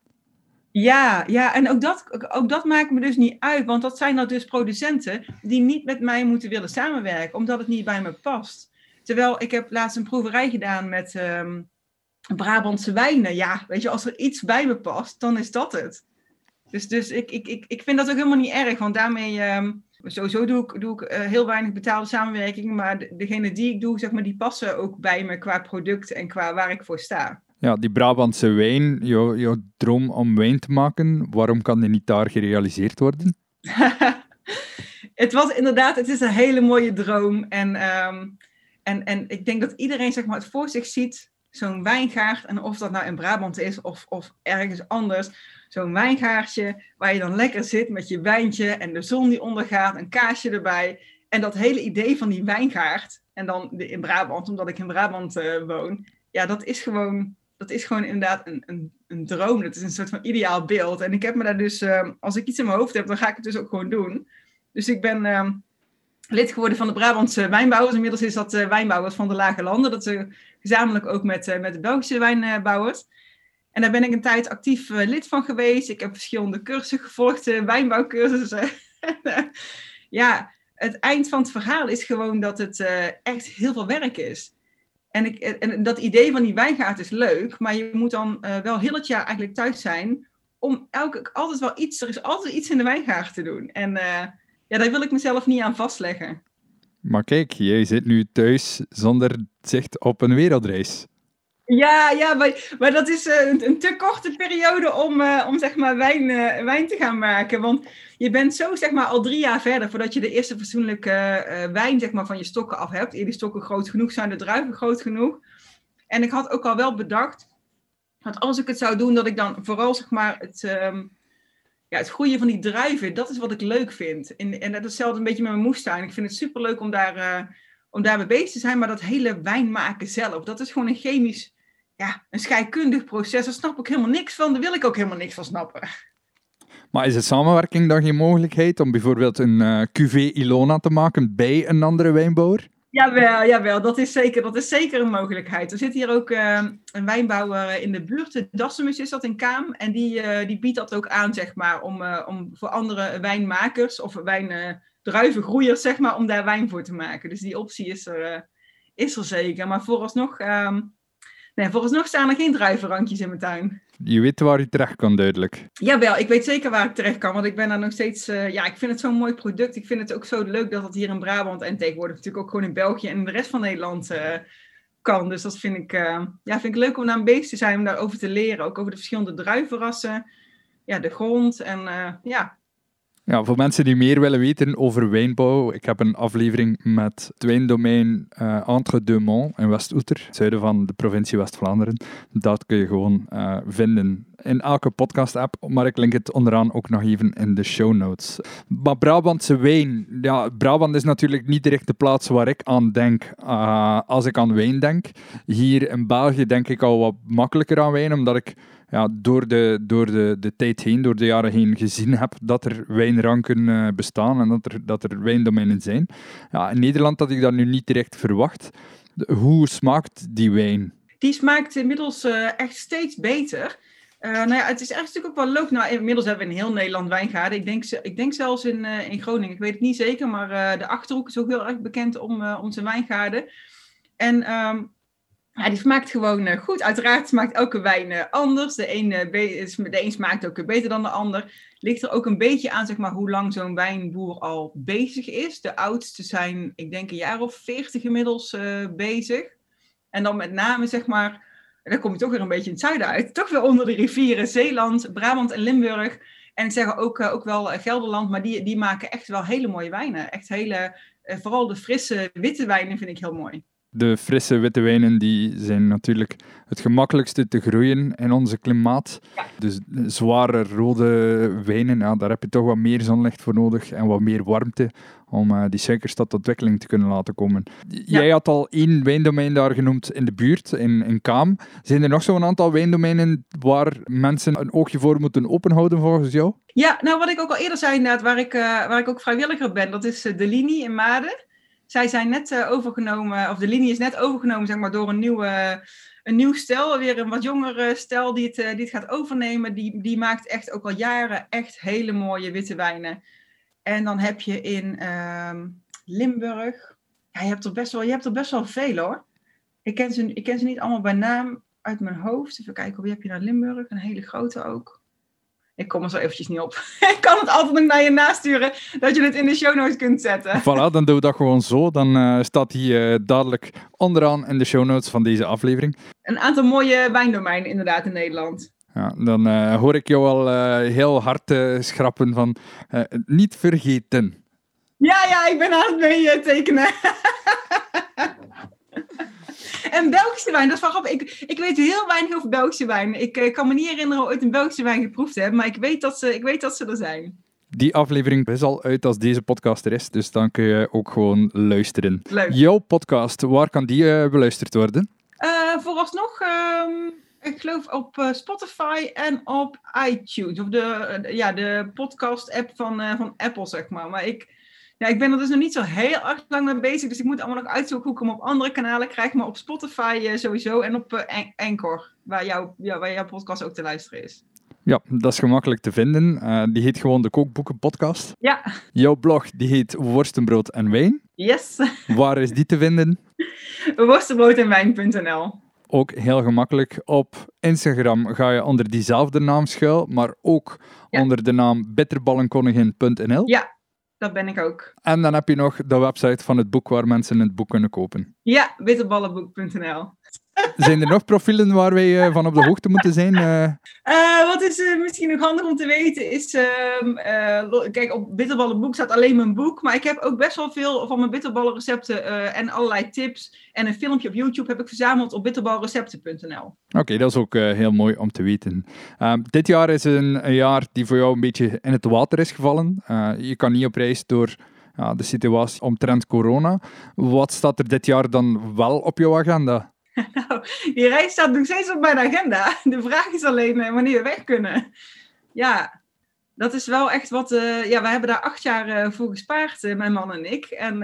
Ja, ja, en ook dat, ook dat maakt me dus niet uit, want dat zijn dan dus producenten die niet met mij moeten willen samenwerken, omdat het niet bij me past. Terwijl ik heb laatst een proeverij gedaan met um, Brabantse wijnen. Ja, weet je, als er iets bij me past, dan is dat het. Dus, dus ik, ik, ik, ik vind dat ook helemaal niet erg, want daarmee, um, sowieso doe ik, doe ik uh, heel weinig betaalde samenwerking, maar de, degene die ik doe, zeg maar, die passen ook bij me qua product en qua waar ik voor sta. Ja, die Brabantse wijn, jouw, jouw droom om wijn te maken, waarom kan die niet daar gerealiseerd worden? het was inderdaad, het is een hele mooie droom. En, ehm, en, en ik denk dat iedereen zeg maar, het voor zich ziet, zo'n wijngaard. En of dat nou in Brabant is of, of ergens anders. Zo'n wijngaardje waar je dan lekker zit met je wijntje en de zon die ondergaat, een kaasje erbij. En dat hele idee van die wijngaard, en dan in Brabant, omdat ik in Brabant uh, woon, ja, dat is gewoon dat is gewoon inderdaad een, een, een droom. Dat is een soort van ideaal beeld. En ik heb me daar dus, ehm, als ik iets in mijn hoofd heb, dan ga ik het dus ook gewoon doen. Dus ik ben ehm, lid geworden van de Brabantse Wijnbouwers. Inmiddels is dat uh, Wijnbouwers van de Lage Landen. Dat is gezamenlijk ook met, met de Belgische wijnbouwers. En daar ben ik een tijd actief uh, lid van geweest. Ik heb verschillende cursussen gevolgd, wijnbouwcursussen. ja, het eind van het verhaal is gewoon dat het echt heel veel werk is. En, ik, en dat idee van die wijngaard is leuk, maar je moet dan wel heel het jaar eigenlijk thuis zijn om elke, altijd wel iets, er is altijd iets in de wijngaard te doen. En ja, daar wil ik mezelf niet aan vastleggen. Maar kijk, jij zit nu thuis zonder zicht op een wereldreis. Ja, ja maar, maar dat is uh, een, een, te korte periode om, om zeg maar wijn, wijn te gaan maken. Want je bent zo zeg maar al drie jaar verder voordat je de eerste fatsoenlijke wijn zeg maar, van je stokken af hebt. Eer die stokken groot genoeg zijn, de druiven groot genoeg. En ik had ook al wel bedacht dat als ik het zou doen, dat ik dan vooral zeg maar het, um, ja, het groeien van die druiven, dat is wat ik leuk vind. En, en dat is hetzelfde een beetje met mijn moestuin. Ik vind het superleuk om daar, om daar mee bezig te zijn, maar dat hele wijn maken zelf, dat is gewoon een chemisch, ja, een scheikundig proces. Daar snap ik helemaal niks van, daar wil ik ook helemaal niks van snappen. Maar is het samenwerking dan geen mogelijkheid om bijvoorbeeld een uh, cuvée Ilona te maken bij een andere wijnbouwer? Jawel, jawel dat, is zeker, dat is zeker een mogelijkheid. Er zit hier ook uh, een wijnbouwer in de buurt, de Dassemus is dat in Kaam. En die, uh, die biedt dat ook aan, zeg maar, om, om voor andere wijnmakers of wijndruivengroeiers, zeg maar, om daar wijn voor te maken. Dus die optie is er, is er zeker. Maar vooralsnog, um, nee, vooralsnog staan er geen druivenrankjes in mijn tuin. Je weet waar je terecht kan, duidelijk. Jawel, ik weet zeker waar ik terecht kan. Want ik ben daar nog steeds... Uh, ja, ik vind het zo'n mooi product. Ik vind het ook zo leuk dat het hier in Brabant... en tegenwoordig natuurlijk ook gewoon in België... en in de rest van Nederland uh, kan. Dus dat vind ik, uh, ja, vind ik leuk om daar een bezig te zijn... om daarover te leren. Ook over de verschillende druivenrassen. Ja, de grond. En ja, ja, voor mensen die meer willen weten over wijnbouw, ik heb een aflevering met het wijndomein uh, Entre Deux Monts in West-Oeter, zuiden van de provincie West-Vlaanderen. Dat kun je gewoon uh, vinden in elke podcast-app, maar ik link het onderaan ook nog even in de show notes. Maar Brabantse wijn, ja, Brabant is natuurlijk niet direct de plaats waar ik aan denk uh, als ik aan wijn denk. Hier in België denk ik al wat makkelijker aan wijn, omdat ik ja, door, de, door de, de tijd heen, door de jaren heen gezien heb dat er wijnranken uh, bestaan en dat er, dat er wijndomeinen zijn. Ja, in Nederland had ik dat nu niet direct verwacht. Hoe smaakt die wijn? Die smaakt inmiddels uh, echt steeds beter. Uh, nou ja, het is echt natuurlijk ook wel leuk. Nou, inmiddels hebben we in heel Nederland wijngaarden. Ik denk, ik denk zelfs in, in Groningen, ik weet het niet zeker, maar de Achterhoek is ook heel erg bekend om, om zijn wijngaarden. En um, ja, die smaakt gewoon uh, goed. Uiteraard smaakt elke wijn uh, anders. De een, uh, de een smaakt ook beter dan de ander. Ligt er ook een beetje aan zeg maar, hoe lang zo'n wijnboer al bezig is. De oudste zijn, ik denk, een jaar of veertig inmiddels bezig. En dan met name, zeg maar, dan kom je toch weer een beetje in het zuiden uit. Toch weer onder de rivieren Zeeland, Brabant en Limburg. En ik zeg ook, ook wel Gelderland, maar die, die maken echt wel hele mooie wijnen. Echt hele, vooral de frisse witte wijnen vind ik heel mooi de frisse witte wijnen die zijn natuurlijk het gemakkelijkste te groeien in onze klimaat. Dus zware rode wijnen, ja, daar heb je toch wat meer zonlicht voor nodig en wat meer warmte om uh, die suikerstadontwikkeling te kunnen laten komen. Jij had al één wijndomein daar genoemd in de buurt, in, in Kaam. Zijn er nog zo'n aantal wijndomeinen waar mensen een oogje voor moeten openhouden volgens jou? Ja, nou wat ik ook al eerder zei inderdaad, waar ik, uh, waar ik ook vrijwilliger ben, dat is uh, de linie in Maden zij zijn net uh, overgenomen, of de linie is net overgenomen zeg maar, door een, nieuwe, een nieuw stel. Weer een wat jongere stel die het, uh, die het gaat overnemen. Die, die maakt echt ook al jaren echt hele mooie witte wijnen. En dan heb je in uh, Limburg, ja, je, hebt er best wel, je hebt er best wel veel hoor. Ik ken, ze, ik ken ze niet allemaal bij naam uit mijn hoofd. Even kijken, wie heb je naar Limburg? Een hele grote ook. Ik kom er zo eventjes niet op. ik kan het altijd nog naar je nasturen, dat je het in de show notes kunt zetten. Voilà, dan doen we dat gewoon zo. Dan uh, staat hij uh, dadelijk onderaan in de show notes van deze aflevering. Een aantal mooie wijndomeinen inderdaad in Nederland. Ja, dan uh, hoor ik jou al heel hard schrappen van niet vergeten. Ja, ja, ik ben aan het mee tekenen. En Belgische wijn, dat is wel grappig. Ik, ik weet heel weinig over Belgische wijn. Ik uh, kan me niet herinneren ooit een Belgische wijn geproefd te hebben, maar ik weet dat ze, ik weet dat ze er zijn. Die aflevering is al uit als deze podcast er is, dus dan kun je ook gewoon luisteren. Leuk. Jouw podcast, waar kan die uh, beluisterd worden? Uh, vooralsnog um, ik geloof op Spotify en op iTunes. Of de, ja, de podcast-app van, van Apple, zeg maar. Maar ik, ja, ik ben er dus nog niet zo heel erg lang mee bezig. Dus ik moet allemaal nog uitzoeken hoe ik hem op andere kanalen krijg. Maar op Spotify sowieso en op Anchor, waar, jouw ja, waar jouw podcast ook te luisteren is. Ja, dat is gemakkelijk te vinden. Uh, die heet gewoon de Kookboeken Podcast. Ja. Jouw blog die heet Worstenbrood en Wijn. Yes. Waar is die te vinden? Worstenbrood-en-wijn.nl Ook heel gemakkelijk. Op Instagram ga je onder diezelfde naam schuil, maar ook onder de naam bitterballenkoningin.nl. Ja, dat ben ik ook. En dan heb je nog de website van het boek waar mensen het boek kunnen kopen. Ja, bitterballenboek.nl. Zijn er nog profielen waar wij eh, van op de hoogte moeten zijn? Uh... wat is misschien nog handig om te weten is, ehm, kijk, op Bitterballenboek staat alleen mijn boek, maar ik heb ook best wel veel van mijn bitterballenrecepten en allerlei tips en een filmpje op YouTube heb ik verzameld op bitterbalrecepten.nl. Oké, dat is ook heel mooi om te weten. Ehm, dit jaar is een, een, jaar die voor jou een beetje in het water is gevallen. je kan niet op reis door de situatie omtrent corona. Wat staat er dit jaar dan wel op jouw agenda? Nou, die reis staat nog steeds op mijn agenda. De vraag is alleen uh, wanneer we weg kunnen. Ja, dat is wel echt wat. Uh, ja, we hebben daar acht jaar uh, voor gespaard, mijn man en ik. En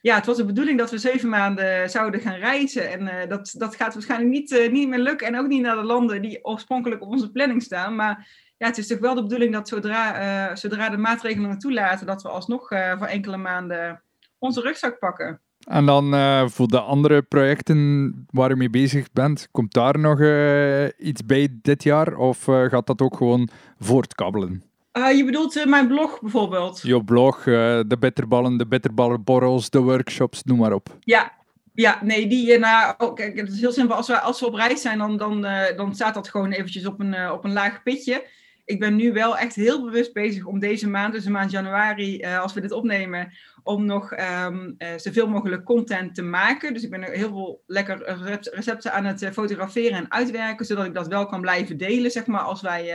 ja, het was de bedoeling dat we zeven maanden zouden gaan reizen. En dat, dat gaat waarschijnlijk niet, niet meer lukken. En ook niet naar de landen die oorspronkelijk op onze planning staan. Maar ja, het is toch wel de bedoeling dat zodra, zodra de maatregelen toelaten, dat we alsnog voor enkele maanden onze rugzak pakken. En dan uh, voor de andere projecten waar je mee bezig bent, komt daar nog uh, iets bij dit jaar? Of uh, gaat dat ook gewoon voortkabbelen? je bedoelt mijn blog bijvoorbeeld? Je blog, de bitterballen, de bitterballenborrels, de workshops, noem maar op. Ja, ja, nee, die, nou, oh, kijk, het is heel simpel. Als we, als we op reis zijn, dan, dan, dan staat dat gewoon eventjes op een, op een laag pitje ik ben nu wel echt heel bewust bezig om deze maand, dus de maand januari, uh, als we dit opnemen, om nog um, uh, zoveel mogelijk content te maken. Dus ik ben heel veel lekker recepten aan het uh, fotograferen en uitwerken, zodat ik dat wel kan blijven delen, zeg maar, als, wij,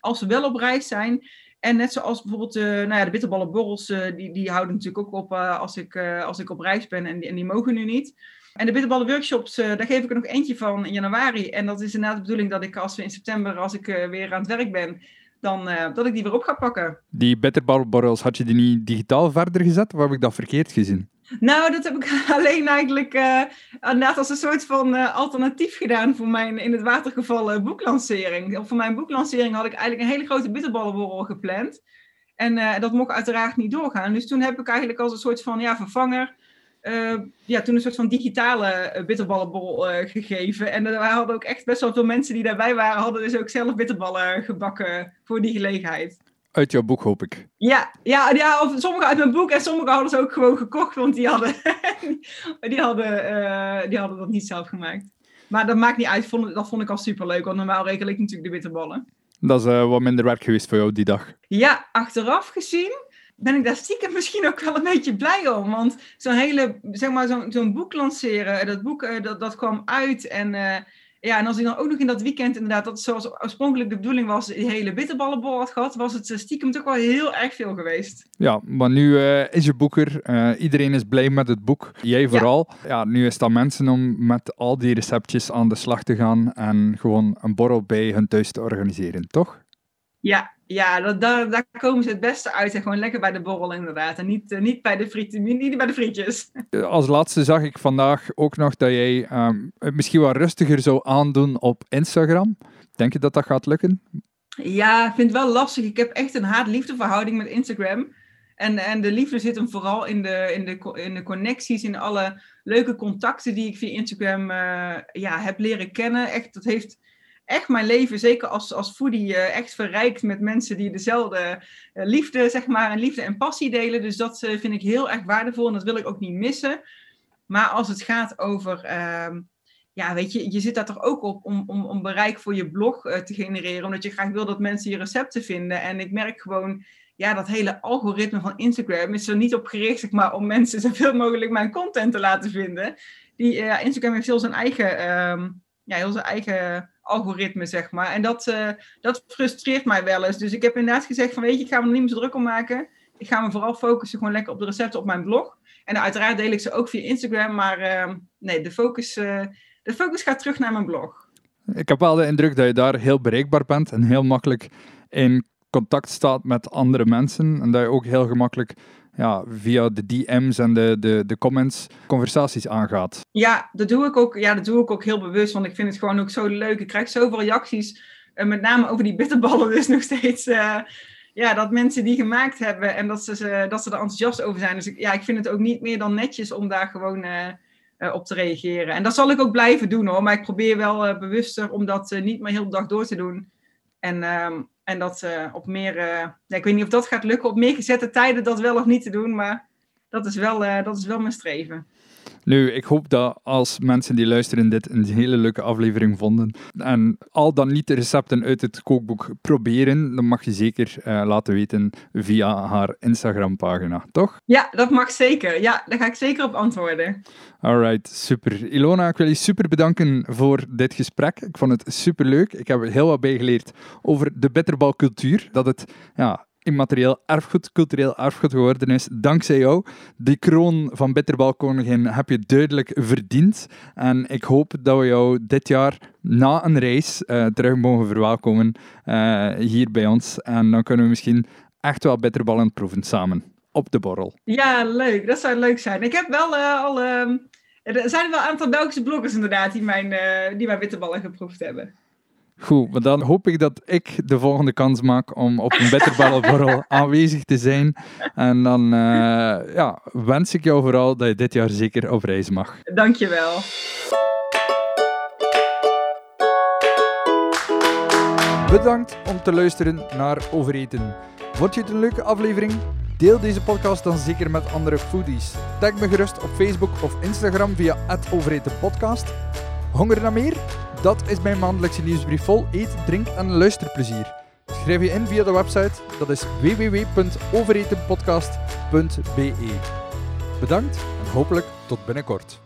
als we wel op reis zijn. En net zoals bijvoorbeeld nou ja, de bitterballenborrels, die, die houden natuurlijk ook op als, ik, als ik op reis ben en die, die mogen nu niet. En de bitterballen workshops, daar geef ik er nog eentje van in januari. En dat is inderdaad de bedoeling dat ik als we in september, als ik weer aan het werk ben, dan uh, dat ik die weer op ga pakken. Die bitterballenborrels, had je die niet digitaal verder gezet? Of heb ik dat verkeerd gezien? Nou, dat heb ik alleen eigenlijk uh, als een soort van uh, alternatief gedaan voor mijn in het water gevallen boeklancering. Of voor mijn boeklancering had ik eigenlijk een hele grote bitterballenborrel gepland. En dat mocht uiteraard niet doorgaan. Dus toen heb ik eigenlijk als een soort van ja, vervanger uh, ja, toen een soort van digitale uh, bitterballenbol uh, gegeven. En er hadden ook echt best wel veel mensen die daarbij waren, hadden dus ook zelf bitterballen gebakken voor die gelegenheid. Uit jouw boek, hoop ik. Ja, ja, ja of sommige uit mijn boek en sommige hadden ze ook gewoon gekocht, want die hadden, die hadden, die hadden dat niet zelf gemaakt. Maar dat maakt niet uit, vond, dat vond ik al superleuk, want normaal regel ik natuurlijk de bitterballen. Dat is wat minder werk geweest voor jou die dag. Ja, achteraf gezien ben ik daar stiekem misschien ook wel een beetje blij om. Want zo'n hele, zeg maar, zo'n zo'n boek lanceren, dat boek uh, dat, dat kwam uit. En, uh, ja, en als ik dan ook nog in dat weekend inderdaad, dat zoals oorspronkelijk de bedoeling was, die hele bitterballenbol had gehad, was het stiekem toch wel heel erg veel geweest. Ja, maar nu uh, is je boeker. iedereen is blij met het boek. Jij vooral. Ja. ja, nu is dat mensen om met al die receptjes aan de slag te gaan en gewoon een borrel bij hun thuis te organiseren, toch? Ja, ja dat, daar, daar komen ze het beste uit. En gewoon lekker bij de borrel inderdaad. En niet, uh, niet, bij, de friet, niet bij de frietjes. Als laatste zag ik vandaag ook nog dat jij um, het misschien wat rustiger zou aandoen op Instagram. Denk je dat dat gaat lukken? Ja, ik vind het wel lastig. Ik heb echt een haat-liefde verhouding met Instagram. En, en de liefde zit hem vooral in de, in, de, in de connecties, in alle leuke contacten die ik via Instagram uh, ja, heb leren kennen. Echt, dat heeft echt mijn leven, zeker als, als foodie, uh, echt verrijkt met mensen die dezelfde uh, liefde, zeg maar, en liefde en passie delen. Dus dat uh, vind ik heel erg waardevol en dat wil ik ook niet missen. Maar als het gaat over, ehm, ja, weet je, je zit daar toch ook op om, om, om bereik voor je blog te genereren, omdat je graag wil dat mensen je recepten vinden. En ik merk gewoon, ja, dat hele algoritme van Instagram is er niet op gericht, zeg maar, om mensen zoveel mogelijk mijn content te laten vinden. Die, Instagram heeft heel zijn eigen, um, ja, zijn eigen algoritme, zeg maar. En dat, uh, dat frustreert mij wel eens. Dus ik heb inderdaad gezegd van, weet je, ik ga me er niet meer zo druk om maken. Ik ga me vooral focussen gewoon lekker op de recepten op mijn blog. En uiteraard deel ik ze ook via Instagram, maar uh, nee, de focus, uh, de focus gaat terug naar mijn blog. Ik heb wel de indruk dat je daar heel bereikbaar bent en heel makkelijk in contact staat met andere mensen. En dat je ook heel gemakkelijk ja, via de DM's en de, de, de comments conversaties aangaat. Ja dat, doe ik ook, ja, dat doe ik ook heel bewust, want ik vind het gewoon ook zo leuk. Ik krijg zoveel reacties, uh, met name over die bitterballen dus nog steeds. Uh, ja, dat mensen die gemaakt hebben en dat ze, dat ze er enthousiast over zijn. Dus ja, ik vind het ook niet meer dan netjes om daar gewoon uh, op te reageren. En dat zal ik ook blijven doen hoor, maar ik probeer wel bewuster om dat niet meer heel de dag door te doen. En ehm, en dat uh, op meer, ja, ik weet niet of dat gaat lukken, op meer gezette tijden dat wel of niet te doen, maar dat is wel, uh, dat is wel mijn streven. Nu, ik hoop dat als mensen die luisteren dit een hele leuke aflevering vonden en al dan niet de recepten uit het kookboek proberen, dan mag je zeker uh, laten weten via haar Instagram-pagina, toch? Ja, dat mag zeker. Ja, daar ga ik zeker op antwoorden. Alright, super. Ilona, ik wil je super bedanken voor dit gesprek. Ik vond het super leuk. Ik heb heel wat bijgeleerd over de bitterbalcultuur. Dat het ja, immaterieel erfgoed, cultureel erfgoed geworden is, dankzij jou. Die kroon van Bitterbalkoningin heb je duidelijk verdiend. En ik hoop dat we jou dit jaar na een reis uh, terug mogen verwelkomen uh, hier bij ons. En dan kunnen we misschien echt wel bitterballen proeven samen. Op de borrel. Ja, leuk. Dat zou leuk zijn. Ik heb wel uh, al... Ehm, er zijn wel een aantal Belgische bloggers inderdaad die mijn, die mijn bitterballen geproefd hebben. Goed, maar dan hoop ik dat ik de volgende kans maak om op een bitterballenborrel aanwezig te zijn. En dan uh, ja, wens ik jou vooral dat je dit jaar zeker op reis mag. Dankjewel. Bedankt om te luisteren naar Overeten. Vond je het een leuke aflevering? Deel deze podcast dan zeker met andere foodies. Tag me gerust op Facebook of Instagram via @overetenpodcast. Honger naar meer? Dat is mijn maandelijkse nieuwsbrief vol eet, drink en luisterplezier. Schrijf je in via de website, dat is www.overetenpodcast.be. Bedankt en hopelijk tot binnenkort.